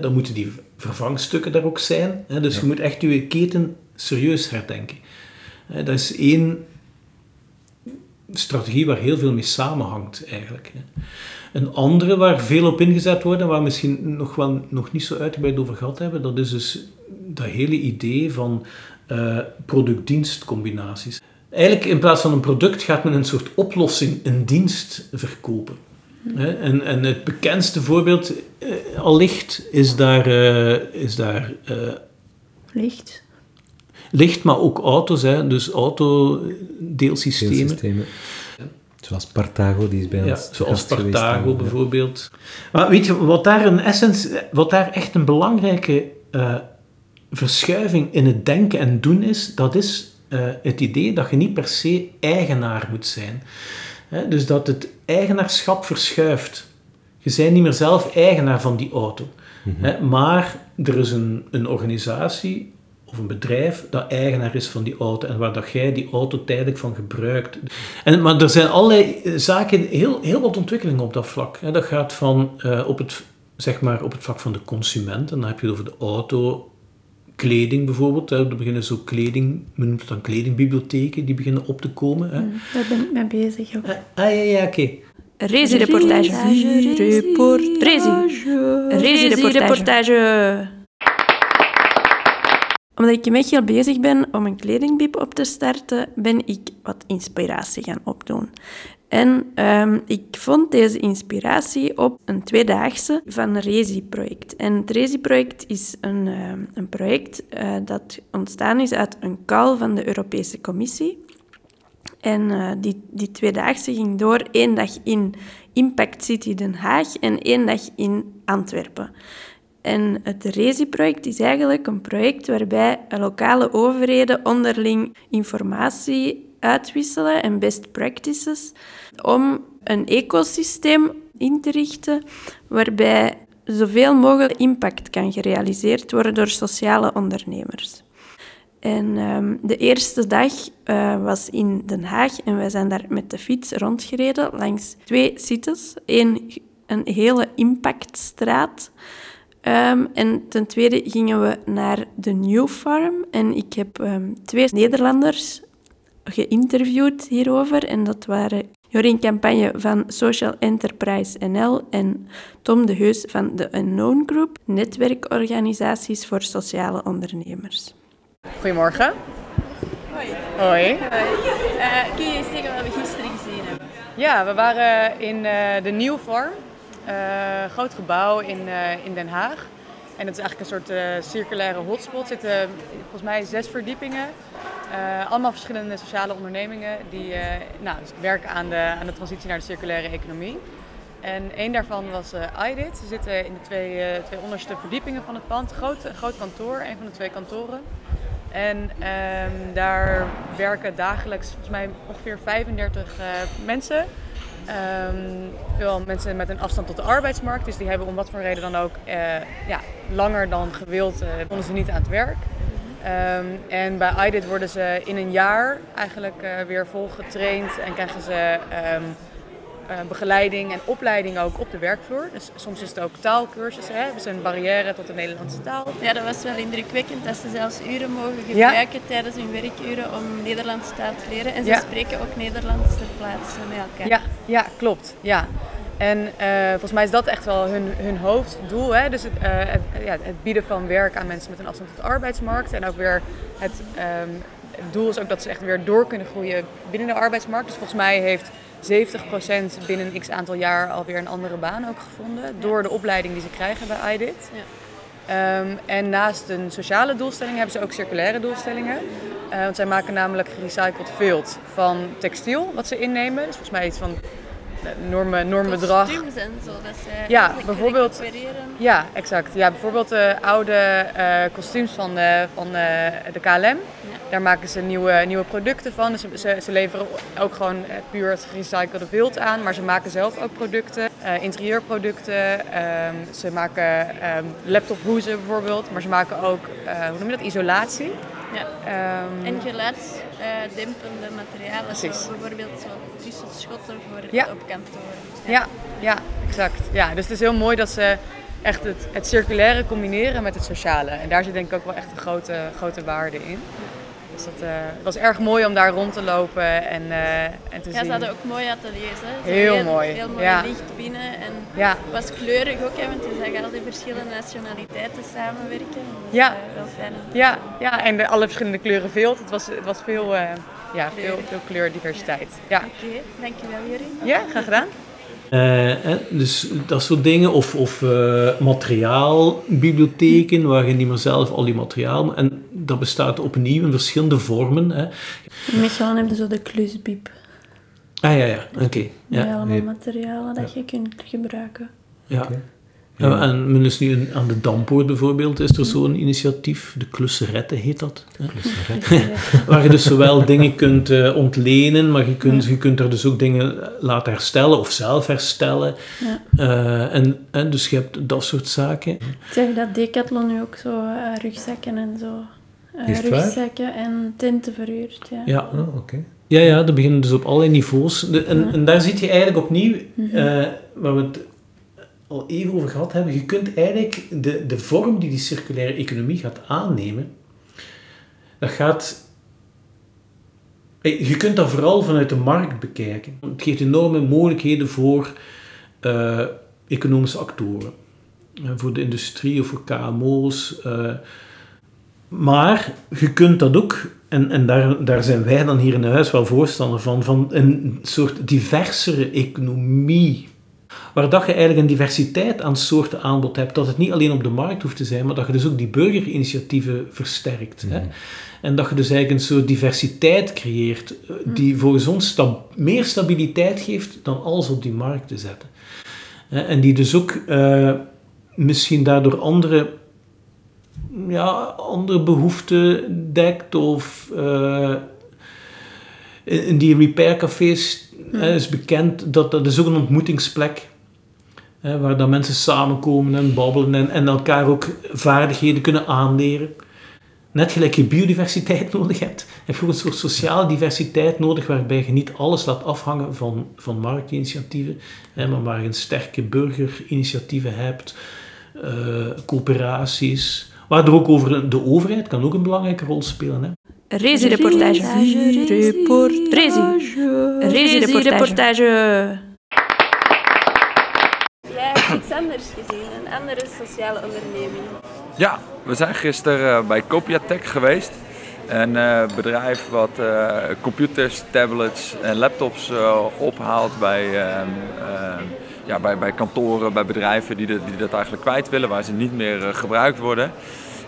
dan moeten die vervangstukken daar ook zijn. Dus je moet echt je keten serieus herdenken. Dat is één strategie waar heel veel mee samenhangt eigenlijk. Een andere waar veel op ingezet wordt en waar we misschien nog, wel, nog niet zo uitgebreid over gehad hebben, dat is dus dat hele idee van eh, product-dienst-combinaties. Eigenlijk in plaats van een product gaat men een soort oplossing, een dienst verkopen. En, en het bekendste voorbeeld eh, allicht is daar, eh, is daar Licht. Licht, maar ook auto's. Hè, dus autodeelsystemen. Deelsystemen. Zoals Partago, die is bij Ja, ons zoals Partago dan. bijvoorbeeld. Maar weet je, wat daar een essence, wat daar echt een belangrijke eh, verschuiving in het denken en doen is, dat is eh, het idee dat je niet per se eigenaar moet zijn. Dus dat het eigenaarschap verschuift. Je bent niet meer zelf eigenaar van die auto. Hè, maar er is een, een organisatie of een bedrijf dat eigenaar is van die auto en waar dat jij die auto tijdelijk van gebruikt. En, maar er zijn allerlei eh, zaken, heel, heel wat ontwikkelingen op dat vlak. Dat gaat van eh, op, het, zeg maar, op het vlak van de consument, en dan heb je het over de auto, kleding bijvoorbeeld. Hè. Er beginnen zo kleding, men noemt het dan kledingbibliotheken, die beginnen op te komen. Hè. Daar ben ik mee bezig ook. Ah, ah, ja, ja, oké. Rezi-reportage. Rezi. Rezi-reportage. Omdat ik echt heel bezig ben om een kledingbiep op te starten, ben ik wat inspiratie gaan opdoen. En um, ik vond deze inspiratie op een tweedaagse van een Resi-project. En het Resi-project is een, uh, een project uh, dat ontstaan is uit een call van de Europese Commissie. En uh, die, die tweedaagse ging door één dag in Impact City Den Haag en één dag in Antwerpen. En het Resi-project is eigenlijk een project waarbij lokale overheden onderling informatie uitwisselen en best practices om een ecosysteem in te richten waarbij zoveel mogelijk impact kan gerealiseerd worden door sociale ondernemers. En um, de eerste dag uh, was in Den Haag en wij zijn daar met de fiets rondgereden langs twee sites. Eén, een hele impactstraat. Um, en ten tweede gingen we naar de New Farm. En ik heb um, twee Nederlanders geïnterviewd hierover. En dat waren Jorien Campagne van Social Enterprise NL en Tom de Heus van de Unknown Group, netwerkorganisaties voor sociale ondernemers. Goedemorgen. Hoi. Hoi. Hoi. Uh, kun je eens zeggen wat we gisteren gezien hebben? Ja, we waren in uh, de Nieuw Farm, groot gebouw in, in Den Haag. En het is eigenlijk een soort circulaire hotspot. Er zitten volgens mij zes verdiepingen. allemaal verschillende sociale ondernemingen die nou, dus werken aan de, aan de transitie naar de circulaire economie. En één daarvan was uh, IDIT. Ze zitten in de twee, twee onderste verdiepingen van het pand. Groot, groot kantoor, een van de twee kantoren. En um, daar werken dagelijks volgens mij ongeveer 35 uh, mensen. Um, veel mensen met een afstand tot de arbeidsmarkt. Dus die hebben om wat voor reden dan ook ja, langer dan gewild, konden ze niet aan het werk. Um, en bij IDIT worden ze in een jaar eigenlijk weer vol getraind en krijgen ze uh, begeleiding en opleiding ook op de werkvloer. Dus soms is het ook taalkursussen, hè? hebben ze een barrière tot de Nederlandse taal. Ja, dat was wel indrukwekkend dat ze zelfs uren mogen gebruiken ja. tijdens hun werkuren om Nederlandse taal te leren. En ze ja. spreken ook Nederlands ter plaatse met elkaar. Ja, ja klopt. Ja. En uh, volgens mij is dat echt wel hun, hun hoofddoel. Hè? Dus het, uh, het, ja, het, bieden van werk aan mensen met een afstand tot de arbeidsmarkt. En ook weer het, um, het doel is ook dat ze echt weer door kunnen groeien binnen de arbeidsmarkt. Dus volgens mij heeft 70% binnen een x aantal jaar alweer een andere baan ook gevonden. Door de opleiding die ze krijgen bij IDIT. Ja. Um, en naast een sociale doelstelling hebben ze ook circulaire doelstellingen. Uh, want zij maken namelijk gerecycled vilt van textiel wat ze innemen. Dus volgens mij iets van enorme, enorm bedrag. Kostuums en zo, dat ze ja, bijvoorbeeld, ja, exact. Ja, bijvoorbeeld de oude uh, kostuums van de, van de, de KLM. Ja. Daar maken ze nieuwe, nieuwe producten van. Dus ze, ze leveren ook gewoon puur het gerecyclede wild aan. Maar ze maken zelf ook producten, uh, interieurproducten. Um, ze maken um, laptophoezen bijvoorbeeld. Maar ze maken ook, uh, hoe noem je dat, isolatie. Ja. Um, en geluidsdempende materialen. Precies. Zo, bijvoorbeeld zo tussenschotten voor ja. op kantoren. Ja. ja, ja, exact. Ja, dus het is heel mooi dat ze echt het, het circulaire combineren met het sociale. En daar zit denk ik ook wel echt een grote, grote waarde in. Dus dat uh, was erg mooi om daar rond te lopen en, uh, en te ja, zien. Ja, ze hadden ook mooi ateliers. Hè? Heel, heel, mooi. Heel mooi ja. licht binnen. En ja. was kleurig ook, hè, want je zag al die verschillende nationaliteiten samenwerken. Ja. Uh, wel fijn. Ja, ja, en de, alle verschillende kleuren veel. Het was, het was veel, ja, veel, veel kleurdiversiteit. Ja. Oké, okay. dankjewel Jurien. Ja, graag gedaan. Uh, dus dat soort dingen, of, of uh, materiaalbibliotheken, waar je niet meer zelf al die materiaal... En dat bestaat opnieuw in verschillende vormen. Hè. In Mechelen hebben zo de klusbiep. Ah ja, ja, oké. Okay. Ja. Met allemaal materialen dat je kunt gebruiken. Ja. Okay. Ja. en men is nu aan de Dampoort bijvoorbeeld, is er zo'n initiatief, de Klusseretten heet dat. *laughs* Waar je dus zowel dingen kunt uh, ontlenen, maar je kunt, je kunt er dus ook dingen laten herstellen of zelf herstellen. Ja. Uh, en, en dus je hebt dat soort zaken. Ik zeg dat Decathlon nu ook zo uh, rugzakken en zo. rugzakken en tenten verhuurt. Ja, ja. Oh, oké. Okay. Ja, ja, dat begint dus op allerlei niveaus. De, en, en daar zit je eigenlijk opnieuw, mm -hmm. waar we het al even over gehad hebben, je kunt eigenlijk de, de vorm die die circulaire economie gaat aannemen, dat gaat... Je kunt dat vooral vanuit de markt bekijken. Het geeft enorme mogelijkheden voor uh, economische actoren. Uh, voor de industrie of voor KMO's. Maar je kunt dat ook, en, en daar, daar zijn wij dan hier in huis wel voorstander van, van een soort diversere economie. Waar dat je eigenlijk een diversiteit aan soorten aanbod hebt. Dat het niet alleen op de markt hoeft te zijn, maar dat je dus ook die burgerinitiatieven versterkt. Hè? Mhm. En dat je dus eigenlijk een soort diversiteit creëert, eh, die volgens ons meer stabiliteit geeft dan alles op die markt te zetten. En die dus ook uh, misschien daardoor andere, ja, andere behoeften dekt of uh, in die repaircafés hmm. is bekend dat dat is ook een ontmoetingsplek hè, waar dan mensen samenkomen en babbelen en, en elkaar ook vaardigheden kunnen aanleren. Net gelijk je biodiversiteit *laughs* nodig hebt, heb je ook een soort sociale diversiteit nodig waarbij je niet alles laat afhangen van, van marktinitiatieven, hè, maar waar je een sterke burgerinitiatieven hebt, uh, coöperaties, waardoor ook over de overheid kan ook een belangrijke rol spelen. Hè. Rezi-reportage. Rezi-reportage. Jij hebt iets anders gezien, een andere sociale onderneming. Ja, we zijn gisteren eh, bij Copiatech geweest. Een uh, bedrijf wat uh, computers, tablets en laptops ophaalt bij, ehm, ehm, ja, bij, bij kantoren, bij bedrijven die, de, die dat eigenlijk kwijt willen, waar ze niet meer gebruikt worden.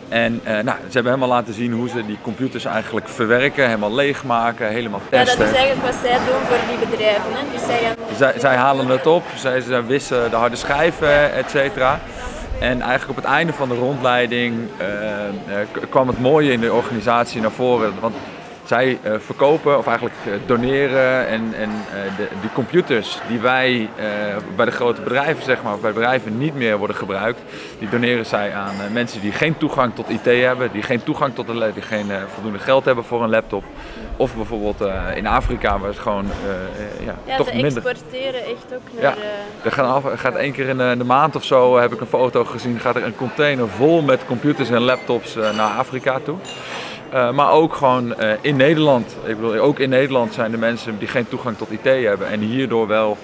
En nou, ze hebben helemaal laten zien hoe ze die computers eigenlijk verwerken, helemaal leegmaken, helemaal testen. Ja, dat is eigenlijk wat zij doen voor die bedrijven. Hè? Dus zij, zij, zij halen het op, zij, zij wissen de harde schijven, et cetera. En eigenlijk op het einde van de rondleiding uh, kwam het mooie in de organisatie naar voren. Want zij uh, verkopen of eigenlijk doneren en, en de, die computers die wij bij de grote bedrijven, zeg maar, bij bedrijven niet meer worden gebruikt, die doneren zij aan mensen die geen toegang tot IT hebben, die geen toegang tot een die geen voldoende geld hebben voor een laptop. Of bijvoorbeeld in Afrika, waar het gewoon ja, ja, toch ze minder... exporteren echt ook naar... Ja, er af, gaat één keer in de, in de, maand of zo, heb ik een foto gezien, gaat er een container vol met computers en laptops naar Afrika toe. Uh, maar ook gewoon in Nederland. Ik bedoel, ook in Nederland zijn er mensen die geen toegang tot IT hebben en hierdoor wel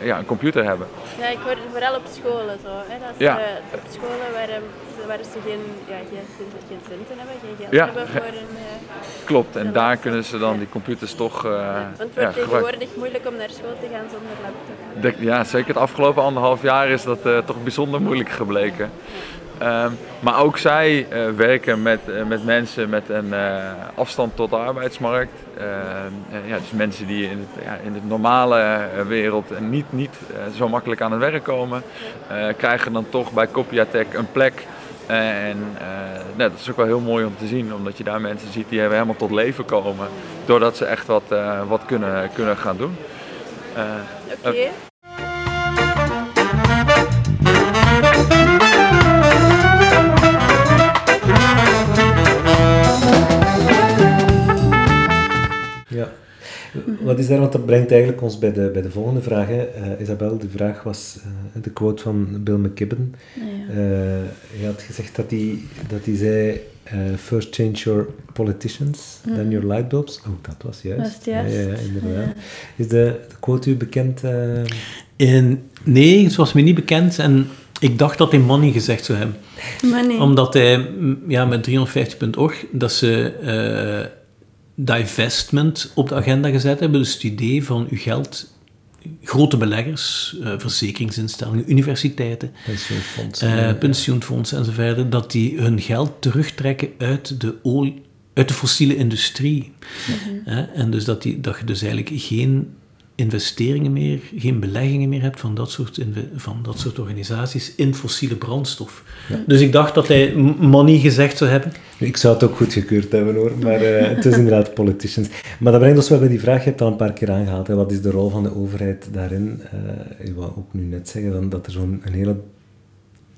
ja, een computer hebben. Ja, ik hoor vooral op scholen zo. Hè, dat ja. op scholen waar, waar ze geen, ja, geen, geen centen hebben, geen geld ja. hebben voor een... Klopt, en daar kunnen ze dan die computers toch. Uh, Want het wordt ja, tegenwoordig moeilijk om naar school te gaan zonder laptop. ja, zeker het afgelopen anderhalf jaar is dat toch bijzonder moeilijk gebleken. Um, maar ook zij uh, werken met, met mensen met een afstand tot de arbeidsmarkt. Ehm, ja, dus mensen die in, het, ja, in de normale wereld niet, niet zo makkelijk aan het werk komen, krijgen dan toch bij Copiatech een plek en nou, dat is ook wel heel mooi om te zien, omdat je daar mensen ziet die helemaal tot leven komen, doordat ze echt wat, wat kunnen, kunnen gaan doen. Oké. Okay. Wat is daar, want dat brengt eigenlijk ons bij de, bij de volgende vraag. Hè. Uh, Isabel, de vraag was uh, de quote van Bill McKibben. Ja, ja. Uh, hij had gezegd dat hij, dat hij zei, first change your politicians, mm. then your light bulbs. Oh, dat was juist. Was juist. Ja, ja, inderdaad. Is de, de, quote u bekend? In, nee, het was me niet bekend en ik dacht dat hij money gezegd zou hebben. Money. Omdat hij ja, met 350.org, dat ze divestment op de agenda gezet hebben. Dus het idee van uw geld, grote beleggers, uh, verzekeringsinstellingen, universiteiten, pensioenfondsen, uh, pensioenfondsen enzovoort, dat die hun geld terugtrekken uit de olie, uit de fossiele industrie. Mm -hmm. en dus dat, die, dat je dus eigenlijk geen investeringen meer, geen beleggingen meer hebt van dat soort, van dat soort organisaties in fossiele brandstof. Ja. Dus ik dacht dat hij money gezegd zou hebben. Ik zou het ook goed gekeurd hebben hoor, maar uh, het is inderdaad *laughs* politicians. Maar dat brengt ons wel bij die vraag, je hebt al een paar keer aangehaald, hè, wat is de rol van de overheid daarin? Uh, ik wou ook nu net zeggen dan, dat er zo'n hele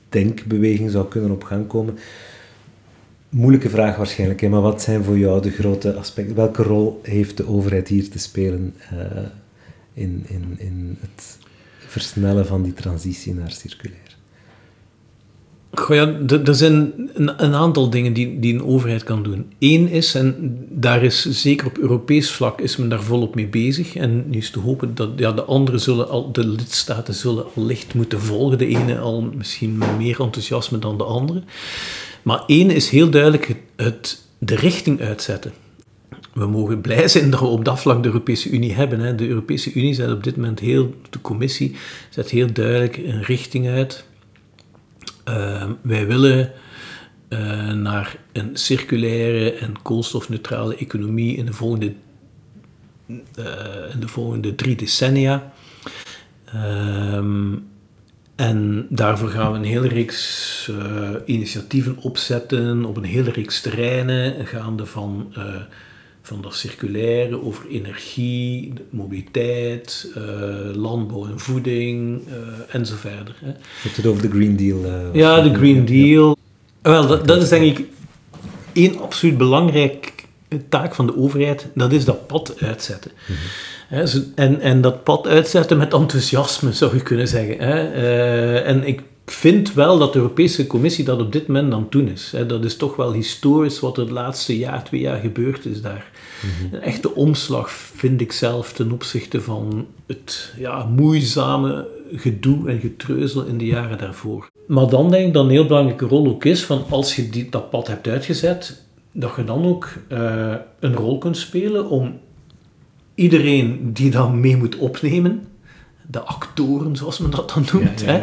denkbeweging zou kunnen op gang komen. Moeilijke vraag waarschijnlijk, hè, maar wat zijn voor jou de grote aspecten? Welke rol heeft de overheid hier te spelen? Uh, in, in, in het versnellen van die transitie naar circulair? Goh er zijn een, aantal dingen die, die een overheid kan doen. Eén is, en daar is zeker op Europees vlak is men daar volop mee bezig. En nu is te hopen dat ja, de andere zullen al, de lidstaten zullen licht moeten volgen. De ene al misschien met meer enthousiasme dan de andere. Maar één is heel duidelijk het de richting uitzetten. We mogen blij zijn dat we op dat vlak de Europese Unie hebben. Hè. De Europese Unie zet op dit moment heel, de commissie zet heel duidelijk een richting uit Ehm, wij willen uh, naar een circulaire en koolstofneutrale economie in de volgende, uh, in de volgende drie decennia. Um, en daarvoor gaan we een hele reeks uh, initiatieven opzetten op een hele reeks terreinen, gaande van van dat circulaire over energie, mobiliteit, uh, landbouw en voeding uh, en zo verder. Hè. Je hebt het over de Green Deal. Uh, ja, de Green Deal. Wel, dat, dat, is denk ik één absoluut belangrijk taak van de overheid, dat is dat pad uitzetten. Mm -hmm. en, en dat pad uitzetten met enthousiasme, zou je kunnen zeggen. En ik vind wel dat de Europese Commissie dat op dit moment aan het doen is. Dat is toch wel historisch wat er de laatste jaar, twee jaar gebeurd is daar. Mhm. Een echte omslag vind ik zelf ten opzichte van het ja, moeizame gedoe en getreuzel in de jaren daarvoor. Maar dan denk ik dat een heel belangrijke rol ook is van als je die, dat pad hebt uitgezet, dat je dan ook uh, een rol kunt spelen om iedereen die dan mee moet opnemen, de actoren zoals men dat dan noemt, Hè,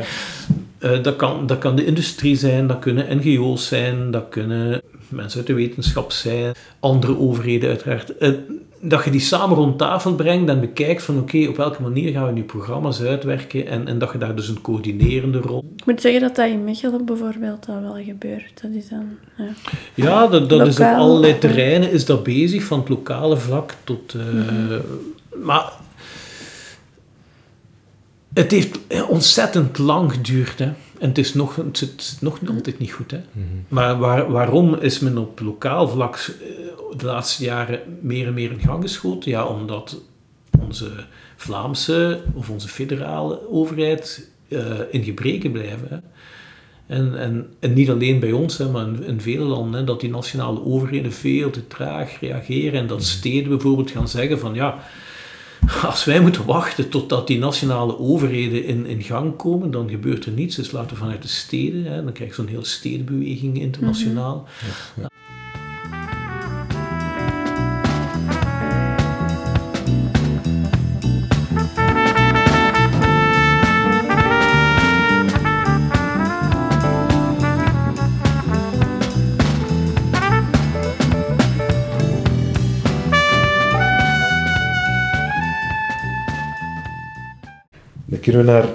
uh, dat, kan, dat kan de industrie zijn, dat kunnen NGO's zijn, dat kunnen mensen uit de wetenschap zijn, andere overheden uiteraard. Uh, dat je die samen rond tafel brengt en bekijkt van oké, op welke manier gaan we nu programma's uitwerken en, en dat je daar dus een coördinerende rol... Ik moet zeggen dat dat in Mechelen bijvoorbeeld al wel gebeurt. Dat is dan... Ja, ja dat, dat is op allerlei terreinen is dat bezig, van het lokale vlak tot... Uh, mm -hmm. Maar het heeft ontzettend lang geduurd. Hè. En het, is nog, het zit nog altijd niet goed. Hè. Mhm. Maar waar, waarom is men op lokaal vlak eh, de laatste jaren meer en meer in gang geschoten? Ja, omdat onze Vlaamse of onze federale overheid uh, in gebreken blijven. Hè. En, en, en, niet alleen bij ons, hè, maar in, in vele landen, hè, dat die nationale overheden veel te traag reageren en dat mhm. steden bijvoorbeeld gaan zeggen van ja, *laughs* als wij moeten wachten totdat die nationale overheden in, in gang komen, dan gebeurt er niets. Dus laten we vanuit de steden, hè, dan krijg je zo'n hele stedenbeweging internationaal. Mm -hmm. ja. Kunnen we naar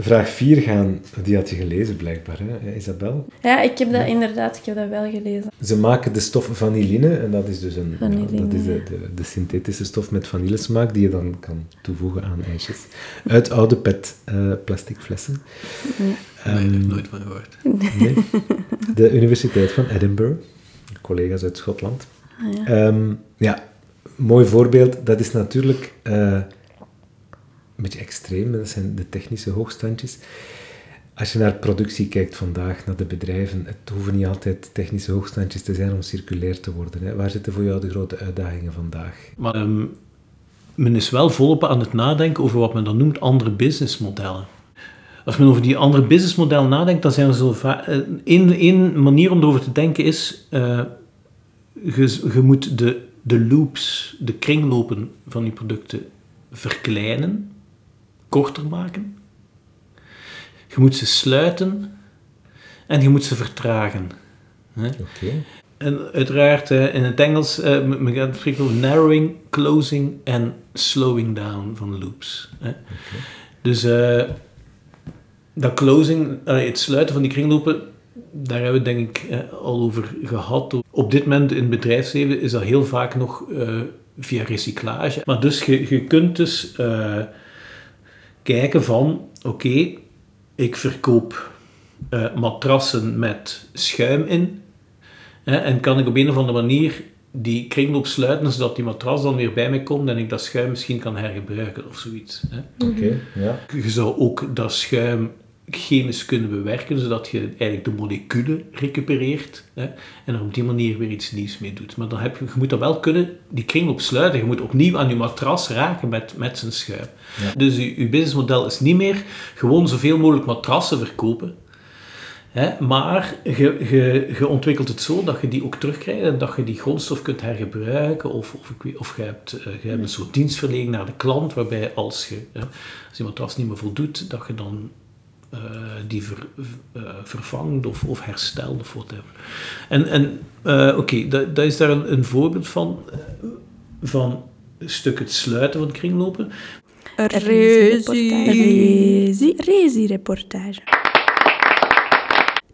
vraag 4 gaan. Die had je gelezen blijkbaar, hè, Isabel? Ja, ik heb dat inderdaad ik heb dat wel gelezen. Ze maken de stof vanilline, en dat is dus een, ja, dat is de, de, de, synthetische stof met vanillesmaak die je dan kan toevoegen aan ijsjes. Uit oude pet uh, plastic flessen. Nee. Um, nee, nooit van gehoord. Nee. De Universiteit van Edinburgh, collega's uit Schotland. Ah, ja. Um, ja, mooi voorbeeld. Dat is natuurlijk... Uh, een beetje extreem, dat zijn de technische hoogstandjes. Als je naar productie kijkt vandaag, naar de bedrijven, het hoeven niet altijd technische hoogstandjes te zijn om circulair te worden. Hè. Waar zitten voor jou de grote uitdagingen vandaag? Um, men is wel volop aan het nadenken over wat men dan noemt andere businessmodellen. Als men over die andere businessmodellen nadenkt, dan zijn er zo. Eén uh, manier om erover te denken is, je, je moet de, de loops, de kringlopen van die producten verkleinen korter maken. Je moet ze sluiten en je moet ze vertragen. Oké. En uiteraard in het Engels, uh, men spreken over narrowing, closing en slowing down van loops. Dus uh, dat closing, het sluiten van die kringlopen, daar hebben we denk ik al over gehad. Op dit moment in het bedrijfsleven is dat heel vaak nog via recyclage. Maar dus je, je kunt dus kijken van, oké, ik verkoop uh, matrassen met schuim in. Hè, en kan ik op een of andere manier die kringloop sluiten, zodat die matras dan weer bij mij komt en ik dat schuim misschien kan hergebruiken of zoiets. Oké, ja. Je zou ook dat schuim chemisch kunnen bewerken, zodat je eigenlijk de moleculen recupereert hè, en er op die manier weer iets nieuws mee doet. Maar dan heb je, je moet dat wel kunnen, die kringloop sluiten. Je moet opnieuw aan je matras raken met, met zijn schuim. Dus je, je businessmodel is niet meer gewoon zoveel mogelijk matrassen verkopen, Hè, maar je, je, je ontwikkelt het zo dat je die ook terugkrijgt en dat je die grondstof kunt hergebruiken. Of, of, of je, hebt, uh, je hebt een soort dienstverlening naar de klant, waarbij als je, hè, als je matras niet meer voldoet, dat je dan uh, die ver, uh, vervangt of, of herstelt of whatever. En, en oké, okay, dat, dat is daar een, een voorbeeld van, van een stuk het sluiten van kringlopen. Rezi-reportage.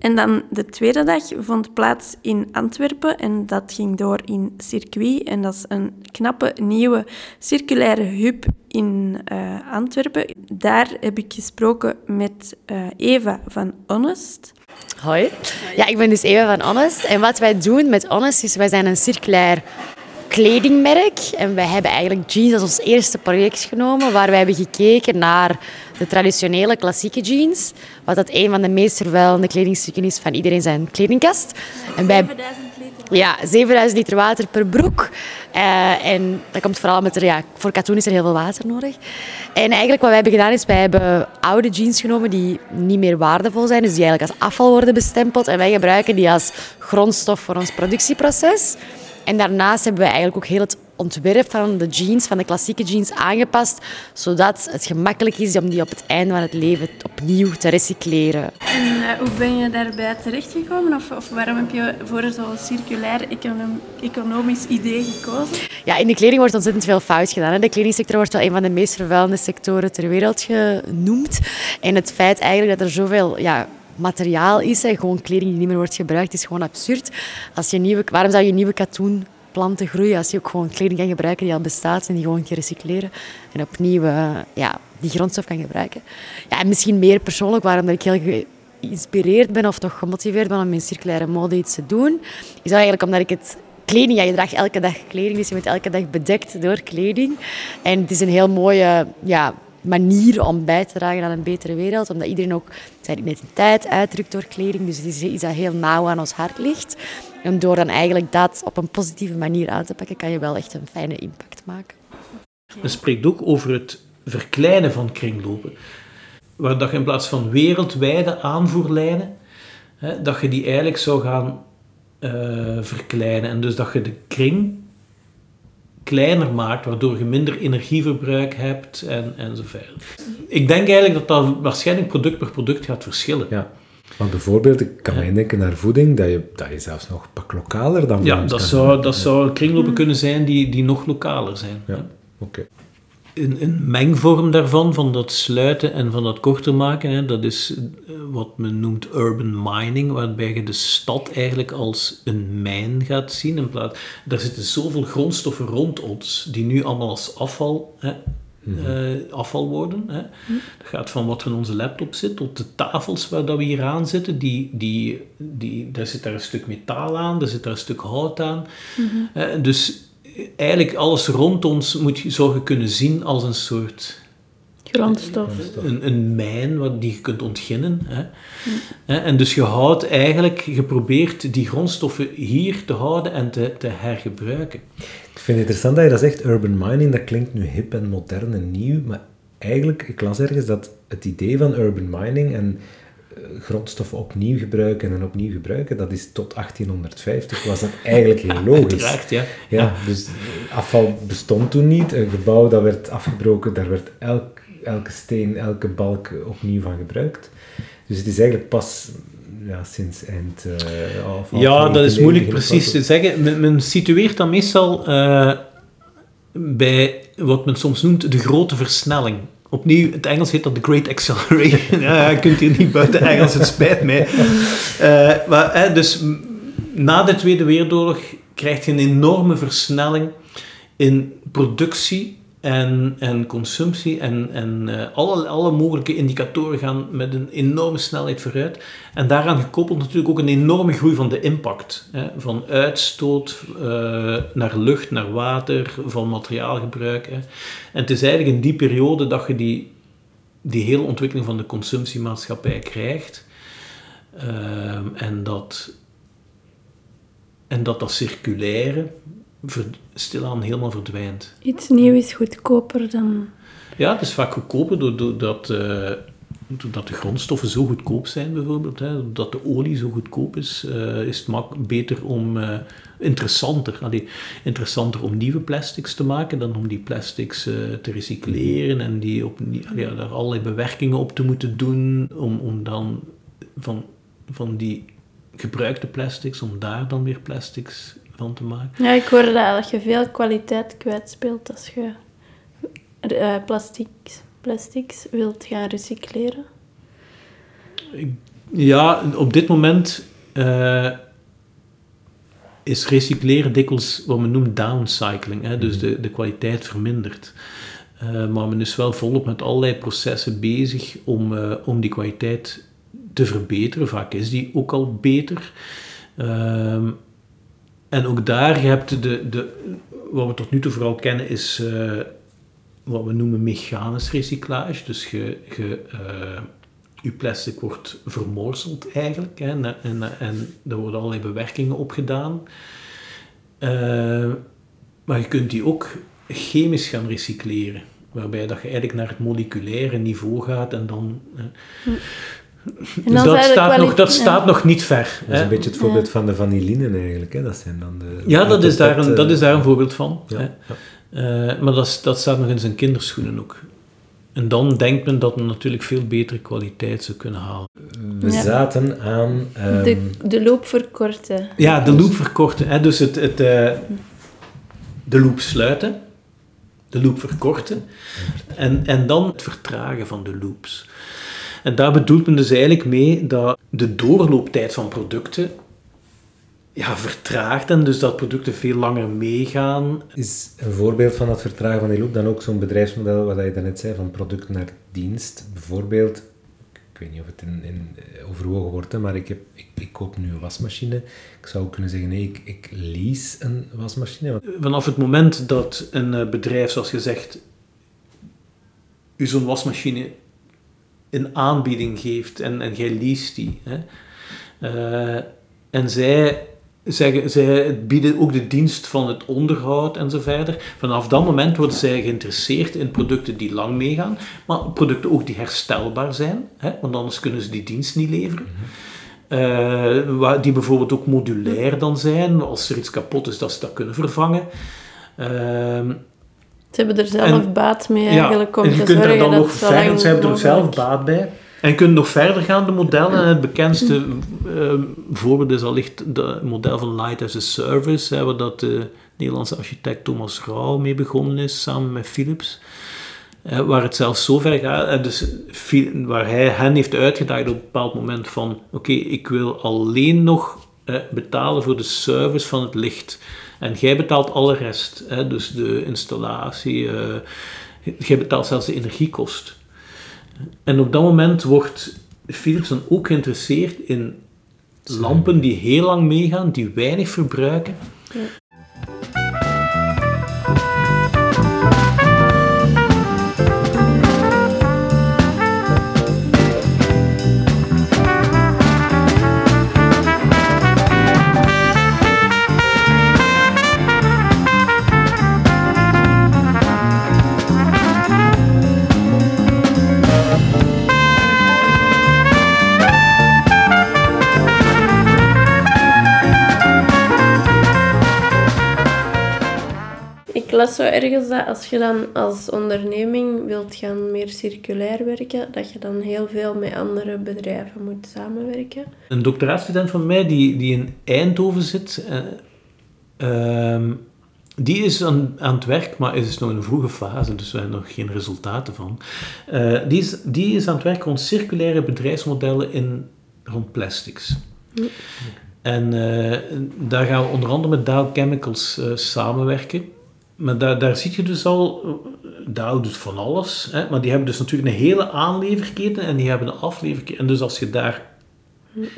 En dan de tweede dag vond plaats in Antwerpen en dat ging door in Circuit. En dat is een knappe nieuwe circulaire hub in uh, Antwerpen. Daar heb ik gesproken met uh, Eva van Honest. Hoi. Ja, ik ben dus Eva van Honest. En wat wij doen met Honest is, wij zijn een circulair kledingmerk. En wij hebben eigenlijk jeans als ons eerste project genomen, waar wij hebben gekeken naar de traditionele klassieke jeans, wat dat een van de meest vervuilende kledingstukken is van iedereen zijn kledingkast. En bij, 7000 liter? Ja, 7000 liter water per broek. Uh, en dat komt vooral met er, ja, voor katoen is er heel veel water nodig. En eigenlijk wat wij hebben gedaan is, wij hebben oude jeans genomen die niet meer waardevol zijn, dus die eigenlijk als afval worden bestempeld. En wij gebruiken die als grondstof voor ons productieproces. En daarnaast hebben we eigenlijk ook heel het ontwerp van de jeans, van de klassieke jeans, aangepast, zodat het gemakkelijk is om die op het einde van het leven opnieuw te recycleren. En uh, hoe ben je daarbij terechtgekomen? Of, of waarom heb je voor zo'n circulair econom economisch idee gekozen? Ja, in de kleding wordt ontzettend veel fout gedaan. De kledingsector wordt wel een van de meest vervuilende sectoren ter wereld genoemd. En het feit eigenlijk dat er zoveel... Ja, materiaal is en gewoon kleding die niet meer wordt gebruikt, is gewoon absurd. Als je nieuwe, waarom zou je nieuwe katoen planten groeien als je ook gewoon kleding kan gebruiken die al bestaat en die gewoon kan recycleren en opnieuw uh, ja, die grondstof kan gebruiken. Ja, en misschien meer persoonlijk, waarom ik heel geïnspireerd ben of toch gemotiveerd ben om in circulaire mode iets te doen, is eigenlijk omdat ik het kleding, ja, je draagt elke dag kleding, dus je bent elke dag bedekt door kleding. En het is een heel mooie ja, manier om bij te dragen aan een betere wereld. Omdat iedereen ook zijn identiteit uitdrukt door kleding. Dus is iets dat heel nauw aan ons hart ligt. En door dan eigenlijk dat op een positieve manier aan te pakken, kan je wel echt een fijne impact maken. Het spreekt ook over het verkleinen van kringlopen. Waar dat je in plaats van wereldwijde aanvoerlijnen, hè, dat je die eigenlijk zou gaan uh, verkleinen. En dus dat je de kring kleiner maakt, waardoor je minder energieverbruik hebt en, en zo verder. Ik denk eigenlijk dat dat waarschijnlijk product per product gaat verschillen. Ja. Want bijvoorbeeld, ik kan mij denken naar voeding, dat je, dat je zelfs nog pak lokaler dan Ja, dat zou, dat zou kringlopen kunnen zijn die, die nog lokaler zijn. Ja, oké. Een, een, mengvorm daarvan, van dat sluiten en van dat korter maken, hè, dat is eh, wat men noemt urban mining, waarbij je de stad eigenlijk als een mijn gaat zien. In plaats, daar zitten zoveel grondstoffen rond ons, die nu allemaal als afval hè, uh, afval worden. Hè. Dat gaat van wat er in onze laptop zit tot de tafels waar dat we hier aan zitten. Die, die, die, daar zit daar een stuk metaal aan, daar zit daar een stuk hout aan. Uh, dus eigenlijk alles rond ons moet je, zou je kunnen zien als een soort... Grondstof. Een, een mijn wat die je kunt ontginnen. Hè. En dus je houdt eigenlijk, je probeert die grondstoffen hier te houden en te, te hergebruiken. Ik vind het interessant dat je dat zegt, urban mining, dat klinkt nu hip en modern en nieuw, maar eigenlijk, ik las ergens dat het idee van urban mining en grondstoffen opnieuw gebruiken en opnieuw gebruiken, dat is tot 1850 was dat eigenlijk heel *laughs* logisch. Uiteraard, ja. ja. Dus afval bestond toen niet. Een gebouw dat werd afgebroken, daar werd elk, elke steen, elke balk opnieuw van gebruikt. Dus het is eigenlijk pas ja, sinds eind... Uh, of, ja, dat is moeilijk precies te zeggen. Men, men situeert dat meestal uh, bij wat men soms noemt de grote versnelling opnieuw, het Engels heet dat de Great Acceleration. *laughs* je kunt hier niet buiten Engels, het spijt mij. Uh, maar, dus na de Tweede Wereldoorlog krijg je een enorme versnelling in productie en, en consumptie en, en uh, alle, alle mogelijke indicatoren gaan met een enorme snelheid vooruit. En daaraan gekoppeld natuurlijk ook een enorme groei van de impact. Hè, van uitstoot uh, naar lucht, naar water, van materiaalgebruik. Hè. En het is eigenlijk in die periode dat je die die hele ontwikkeling van de consumptiemaatschappij krijgt. Ehm, en, dat, en dat dat circulaire ver, stilaan helemaal verdwijnt. Iets nieuws is goedkoper dan... Ja, het is vaak goedkoper doordat, uh, doordat de grondstoffen zo goedkoop zijn, bijvoorbeeld. Hè, doordat de olie zo goedkoop is, uh, is het mak beter om... Uh, interessanter, allee, interessanter om nieuwe plastics te maken dan om die plastics te recycleren en die op, ja, daar allerlei bewerkingen op te moeten doen om, om dan van, van die gebruikte plastics, om daar dan weer plastics van te maken. Ja, ik hoorde dat je veel kwaliteit kwijtspeelt als je uh, plastics, plastics wilt gaan recycleren. Ja, op dit moment uh, is recycleren dikwijls wat men noemt downcycling. Hè? Dus de, de kwaliteit vermindert. Uh, maar men is wel volop met allerlei processen bezig om, om die kwaliteit te verbeteren. Vaak is die ook al beter. Uh, en ook daar, je hebt de, de, wat we tot nu toe vooral kennen, is uh, wat we noemen mechanisch recyclage. Dus je, je, uh, je plastic wordt vermorzeld eigenlijk. Hè, en, en, en er worden allerlei bewerkingen op gedaan. Uh, maar je kunt die ook chemisch gaan recycleren. Waarbij dat je eigenlijk naar het moleculaire niveau gaat en dan... Hm. Dus dat, staat, nog, dat staat nog niet ver. Dat is een beetje het voorbeeld van de vanilline eigenlijk. Hè? Dat zijn dan de, ja, dat is, daar een, dat is daar een voorbeeld van. Ja, uh, maar dat, dat staat nog in zijn kinderschoenen ook. En dan denkt men dat men natuurlijk veel betere kwaliteit zou kunnen halen. We zaten aan... Um... De, de loop verkorten. Ja, de loop verkorten. Hè? Dus het, het, uh, de loop sluiten, de loop verkorten en, en dan het vertragen van de loops. En daar bedoelt men dus eigenlijk mee dat de doorlooptijd van producten ja, vertraagt en dus dat producten veel langer meegaan. Is een voorbeeld van dat vertragen van die loop dan ook zo'n bedrijfsmodel wat je daarnet zei, van product naar dienst? Bijvoorbeeld, ik weet niet of het in, in overwogen wordt, maar ik, heb, ik, ik, koop nu een wasmachine. Ik zou kunnen zeggen, nee, ik, ik lease een wasmachine. Vanaf het moment dat een eh, bedrijf, zoals je zegt, u zo'n wasmachine een aanbieding geeft en, en jij leest die. Hè. Uh, en zij, zeggen, zij bieden ook de dienst van het onderhoud en zo verder. Vanaf dat moment worden zij geïnteresseerd in producten die lang meegaan, maar producten ook die herstelbaar zijn, hè, want anders kunnen ze die dienst niet leveren. Uh, die bijvoorbeeld ook modulair dan zijn, als er iets kapot is, dat ze dat kunnen vervangen. Uh, ze hebben er zelf baat mee eigenlijk om en je te kunt zorgen er dan dat nog verder, ze hebben er zelf baat bij. En je kunt nog verder gaan, de modellen. En het bekendste uh, *clears throat* voorbeeld is allicht het model van Light as a Service, hè, waar dat de Nederlandse architect Thomas Rauw mee begonnen is, samen met Philips. Uh, waar het zelfs zo ver gaat, dus, waar hij hen heeft uitgedaagd op een bepaald moment van, oké, okay, ik wil alleen nog uh, betalen voor de service van het licht. En jij betaalt alle rest, hè, dus de installatie, uh, jij betaalt zelfs de energiekost. En op dat moment wordt Philips dan ook geïnteresseerd in lampen die heel lang meegaan, die weinig verbruiken. Las zo ergens dat als je dan als onderneming wilt gaan meer circulair werken, dat je dan heel veel met andere bedrijven moet samenwerken. Een doctoraatstudent van mij die, die in Eindhoven zit, uh, die is aan, aan het werk, maar is nog in een vroege fase, dus we hebben nog geen resultaten van. Uh, die, is, die is aan het werk rond circulaire bedrijfsmodellen in, rond plastics. Hm. En uh, daar gaan we onder andere met Dow Chemicals samenwerken maar daar, daar zie je dus al, Dow doet van alles, hè, maar die hebben dus natuurlijk een hele aanleverketen en die hebben een afleverketen. En dus als je daar,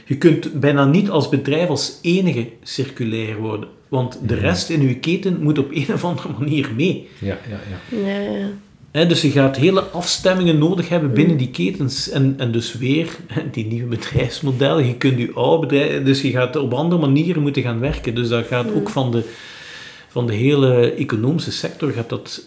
je kunt bijna niet als bedrijf als enige circulair worden, want de rest in je keten moet op een of andere manier mee. Ja, ja, ja. ja, ja. Hè, dus je gaat hele afstemmingen nodig hebben binnen die ketens. En, en dus weer, die nieuwe bedrijfsmodellen, je kunt je oude bedrijf... Dus je gaat op andere manieren moeten gaan werken. Dus dat gaat ook van de, van de hele economische sector gaat dat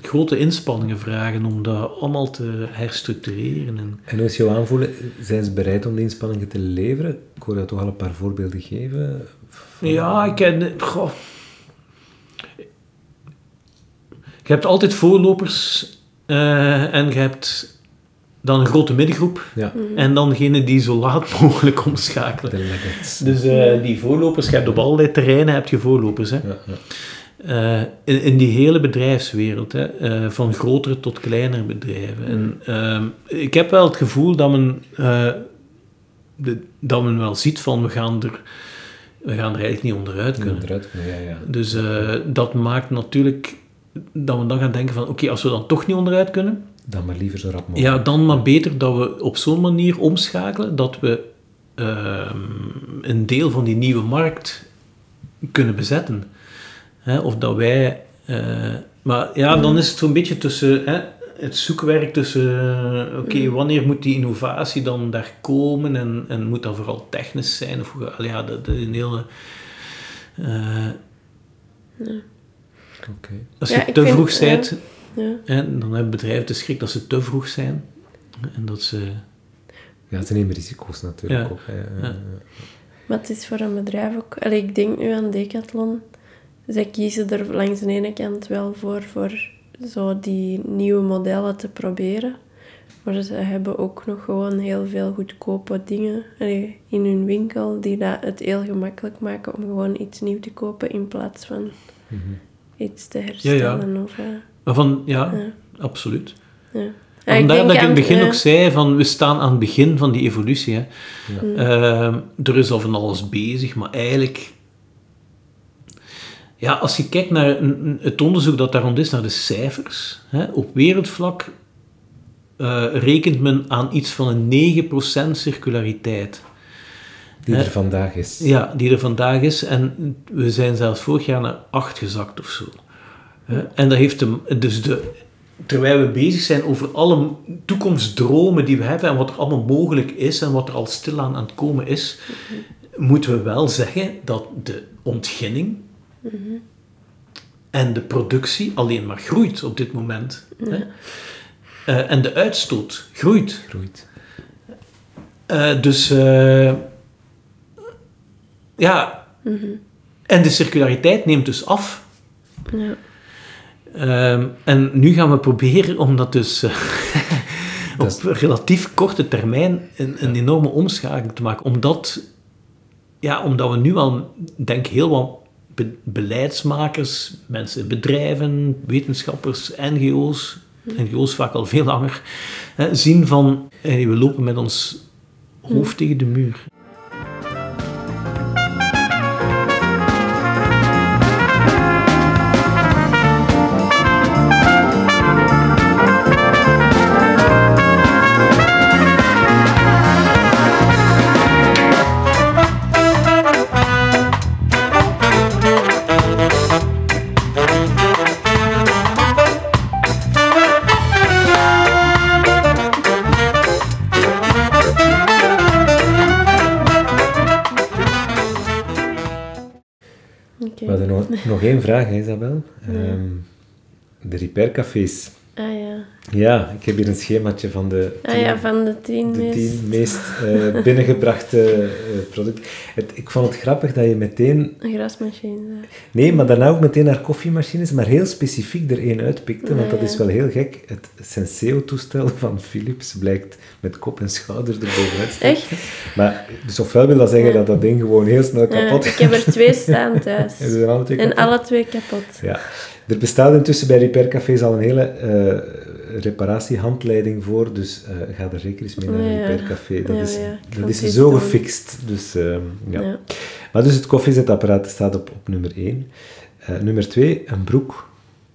grote inspanningen vragen om dat allemaal te herstructureren. En, En hoe is jouw aanvoelen? Zijn ze bereid om die inspanningen te leveren? Ik hoor jou toch al een paar voorbeelden geven. Ja, ik ken... Goh. Je hebt altijd voorlopers eh, en je hebt dan een grote middengroep Ja, en dan degene die zo laat *laughs* mogelijk omschakelen. Dus eh, die voorlopers, je hebt op allerlei terreinen heb je voorlopers. Hè? Ja, ja. Eh, in, in die hele bedrijfswereld, hè, eh, van grotere tot kleinere bedrijven. En ehm, ik heb wel het gevoel dat men, eh, de, dat men wel ziet van we gaan er, we gaan er eigenlijk niet onderuit kunnen. Eruit kunnen, ja, ja. Dus eh, dat maakt natuurlijk dat we dan gaan denken van oké, als we dan toch niet onderuit kunnen, Dan maar liever zo rap mogelijk. ja, dan maar beter dat we op zo'n manier omschakelen dat we ehm, een deel van die nieuwe markt kunnen bezetten. Hè, of dat wij... eh, maar ja, dan is het zo'n beetje tussen... Hè, het zoekwerk tussen, eh, oké, wanneer moet die innovatie dan daar komen en, en moet dat vooral technisch zijn? Of, hoe- ja, dat, dat is een hele... eh, Oké. als je te vroeg bent, Ja. Hè, dan hebben bedrijven de schrik dat ze te vroeg zijn. En dat ze... Ja, ze nemen risico's natuurlijk Ja. ook. Ja. Maar het is voor een bedrijf ook... Allee, ik denk nu aan Decathlon. Zij kiezen er langs de ene kant wel voor, voor zo die nieuwe modellen te proberen. Maar ze hebben ook nog gewoon heel veel goedkope dingen allee, in hun winkel die dat het heel gemakkelijk maken om gewoon iets nieuw te kopen in plaats van iets te herstellen. Of, eh, Maar van, ja, Ja. absoluut. ja. Ja, Vandaar ik denk dat ik in het begin ja. ook zei, van, we staan aan het begin van die evolutie. Hè. Mm. Ehm, er is al van alles bezig, maar eigenlijk... Ja, als je kijkt naar het onderzoek dat daar rond is, naar de cijfers, hè, op wereldvlak eh, rekent men aan iets van een 9% circulariteit. Die Hè? er vandaag is. Ja, die er vandaag is. En we zijn zelfs vorig jaar naar 8 gezakt of zo. En dat heeft hem, dus de, terwijl we bezig zijn over alle toekomstdromen die we hebben en wat er allemaal mogelijk is en wat er al stilaan aan het komen is, moeten we wel zeggen dat de ontginning en de productie alleen maar groeit op dit moment. Hè? Eh, en de uitstoot groeit. Groeit. Eh, dus eh, ja, en de circulariteit neemt dus af. Ja. Ehm, en nu gaan we proberen om dat dus eh, *laughs* Dat op relatief korte termijn een, een enorme omschakeling te maken. Omdat, ja, omdat we nu al, denk ik, heel wat be- beleidsmakers, mensen, bedrijven, wetenschappers, NGO's, NGO's vaak al veel langer, hè, zien van, eh, we lopen met ons hoofd tegen de muur. Één vraag, hè, Isabel. Ehm, de repaircafés. Ja. Ik heb hier een schemaatje van de Ah ja, van de tien de meest... tien meest eh, binnengebrachte eh, producten. Het, ik vond het grappig dat je meteen... Een grasmachine. Nee, maar daarna ook meteen naar koffiemachines, maar heel specifiek er één uitpikte, want dat is wel heel gek. Het Senseo-toestel *laughs* van Philips blijkt met kop en schouders erbovenuit staan. Echt? Maar, dus ofwel wil dat zeggen dat dat ding gewoon heel snel kapot ik heb er twee staan *laughs* thuis. En zijn alle twee En kapot. alle twee kapot. Ja. Er bestaat intussen bij repaircafés al een hele eh, reparatiehandleiding voor, dus eh, ga er zeker eens mee naar een Ja. repaircafé. Dat Ja, is, dat is zo doen. gefixt. Dus, ehm, ja. Ja. Maar dus het koffiezetapparaat staat op, op nummer 1. nummer 2, een broek.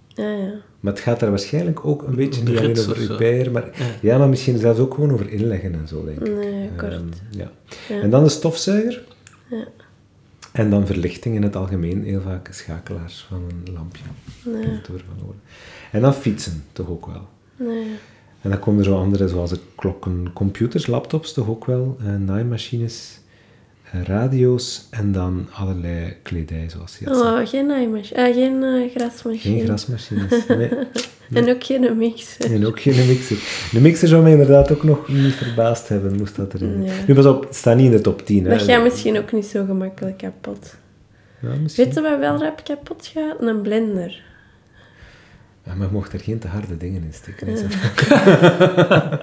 Ja, ja. Maar het gaat daar waarschijnlijk ook een beetje niet alleen over repair, maar, ja. maar misschien zelfs ook gewoon over inleggen en zo, denk ik. Nee, kort. Ehm, ja. Ja. En dan de stofzuiger. Ja. En dan verlichting in het algemeen, heel vaak schakelaars van een lampje. Nee. En dan fietsen, toch ook wel. Nee. En dan komen er zo andere, zoals de klokken, computers, laptops toch ook wel, eh, naaimachines, eh, radio's en dan allerlei kledij, zoals je. Oh, geen naaimachine. Ah, geen eh, grasmachine. Geen grasmachines, nee. *laughs* En ook geen mixer. En ook geen mixer. De mixer zou mij inderdaad ook nog niet verbaasd hebben, moest dat erin. Ja. Nu pas op, het staat niet in de top 10. Hè. Dat gaat misschien ook niet zo gemakkelijk kapot. Ja, misschien. Weet je wat wel rap kapot gaat? Een blender. Ja, maar je mocht er geen te harde dingen in steken. hè, *laughs*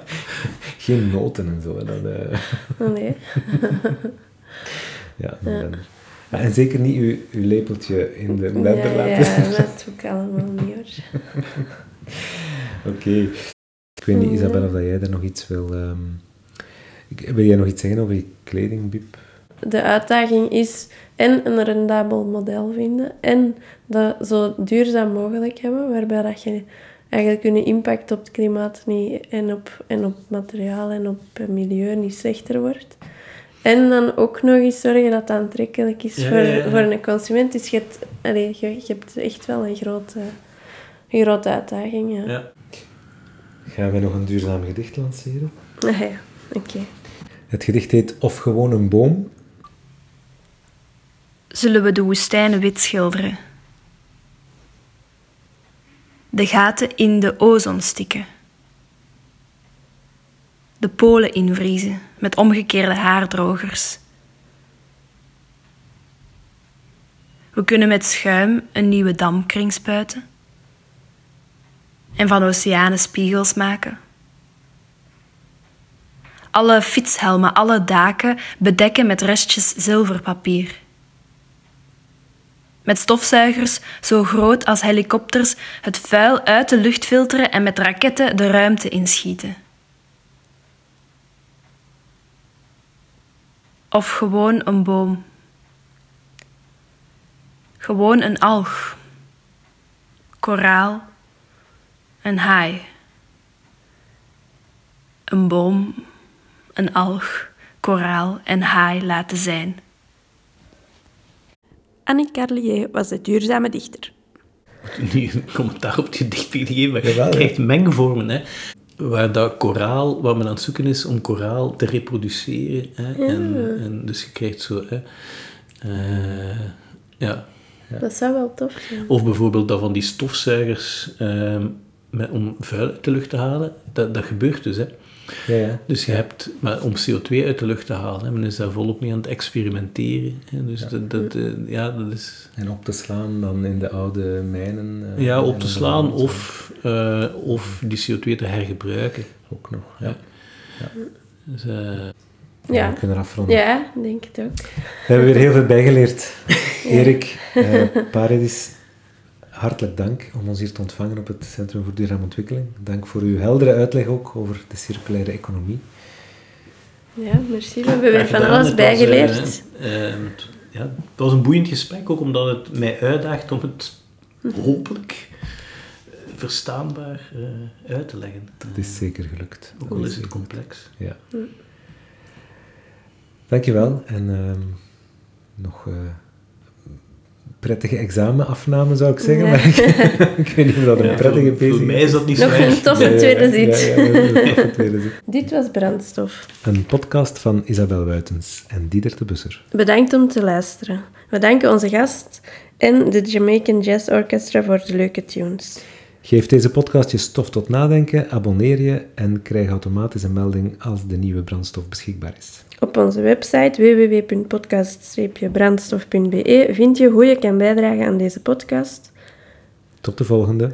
geen noten en zo. hè, Dat, eh, Oh, nee. *laughs* ja, blender. Ja, en zeker niet uw, uw lepeltje in de blender ja, laten ja, dat doe ik allemaal niet hoor. *laughs* Oké. Ik weet niet, Isabel, of dat jij daar nog iets wil... ehm, wil jij nog iets zeggen over je kleding, Biep? De uitdaging is en een rendabel model vinden en dat zo duurzaam mogelijk hebben, waarbij dat je eigenlijk je impact op het klimaat niet, en, op, en op materiaal en op het milieu niet slechter wordt. En dan ook nog eens zorgen dat het aantrekkelijk is Ja, voor, ja, ja. voor een consument. Dus je hebt, allee, je, je hebt echt wel een grote, een grote uitdaging. Ja. Ja. Gaan we nog een duurzaam gedicht lanceren? Ah, ja. Oké. Het gedicht heet Of gewoon een boom. Zullen we de woestijnen wit schilderen. De gaten in de ozon stikken. De polen invriezen met omgekeerde haardrogers. We kunnen met schuim een nieuwe damkring spuiten en van oceanen spiegels maken. Alle fietshelmen, alle daken bedekken met restjes zilverpapier. Met stofzuigers zo groot als helikopters het vuil uit de lucht filteren en met raketten de ruimte inschieten. Of gewoon een boom. Gewoon een alg. Koraal. Een haai. Een boom, een alg, koraal en haai laten zijn. Annie Carlier was de duurzame dichter. nu een commentaar op het gedicht gegeven, maar je ja. krijgt mengvormen, hè. Waar dat koraal, waar men aan het zoeken is om koraal te reproduceren. Hè. En, en dus je krijgt zo, hè. eh, ja. Dat zou wel tof zijn. Of bijvoorbeeld dat van die stofzuigers ehm, met, om vuil uit de lucht te halen. Dat, dat gebeurt dus, hè. Ja, ja. Dus je hebt, maar om CO2 uit de lucht te halen, hè, men is daar volop mee aan het experimenteren. Hè. Dus dat, dat, eh, ja, dat is... En op te slaan dan in de oude mijnen. eh, Ja, op te slaan of, eh, of die CO2 te hergebruiken. Ook nog, ja. Ja. Dus, eh, Ja. We kunnen afronden. Ja, denk het ook. We hebben weer heel veel bijgeleerd. *laughs* Erik, eh, Paredis, hartelijk dank om ons hier te ontvangen op het Centrum voor Duurzame Ontwikkeling. Dank voor uw heldere uitleg ook over de circulaire economie. Ja, merci. We hebben weer van alles Het was, bijgeleerd. eh, eh, het- ja, het was een boeiend gesprek, ook omdat het mij uitdaagt om het hopelijk eh, verstaanbaar eh, uit te leggen. Dat is zeker gelukt. Ook al is het complex. Ja. Dankjewel en ehm, nog eh, prettige examenafname zou ik zeggen, Ja. maar ik, *laughs* ik weet niet of dat een Ja, prettige voor, voor bezig mij is dat niet zo Nog is een toffe tweede zit. *laughs* Dit was Brandstof. Een podcast van Isabel Wuitens en Dieter de Busser. Bedankt om te luisteren. We danken onze gast en de Jamaican Jazz Orchestra voor de leuke tunes. Geef deze podcast je stof tot nadenken, abonneer je en krijg automatisch een melding als de nieuwe brandstof beschikbaar is. Op onze website www.podcast-brandstof.be vind je hoe je kan bijdragen aan deze podcast. Tot de volgende.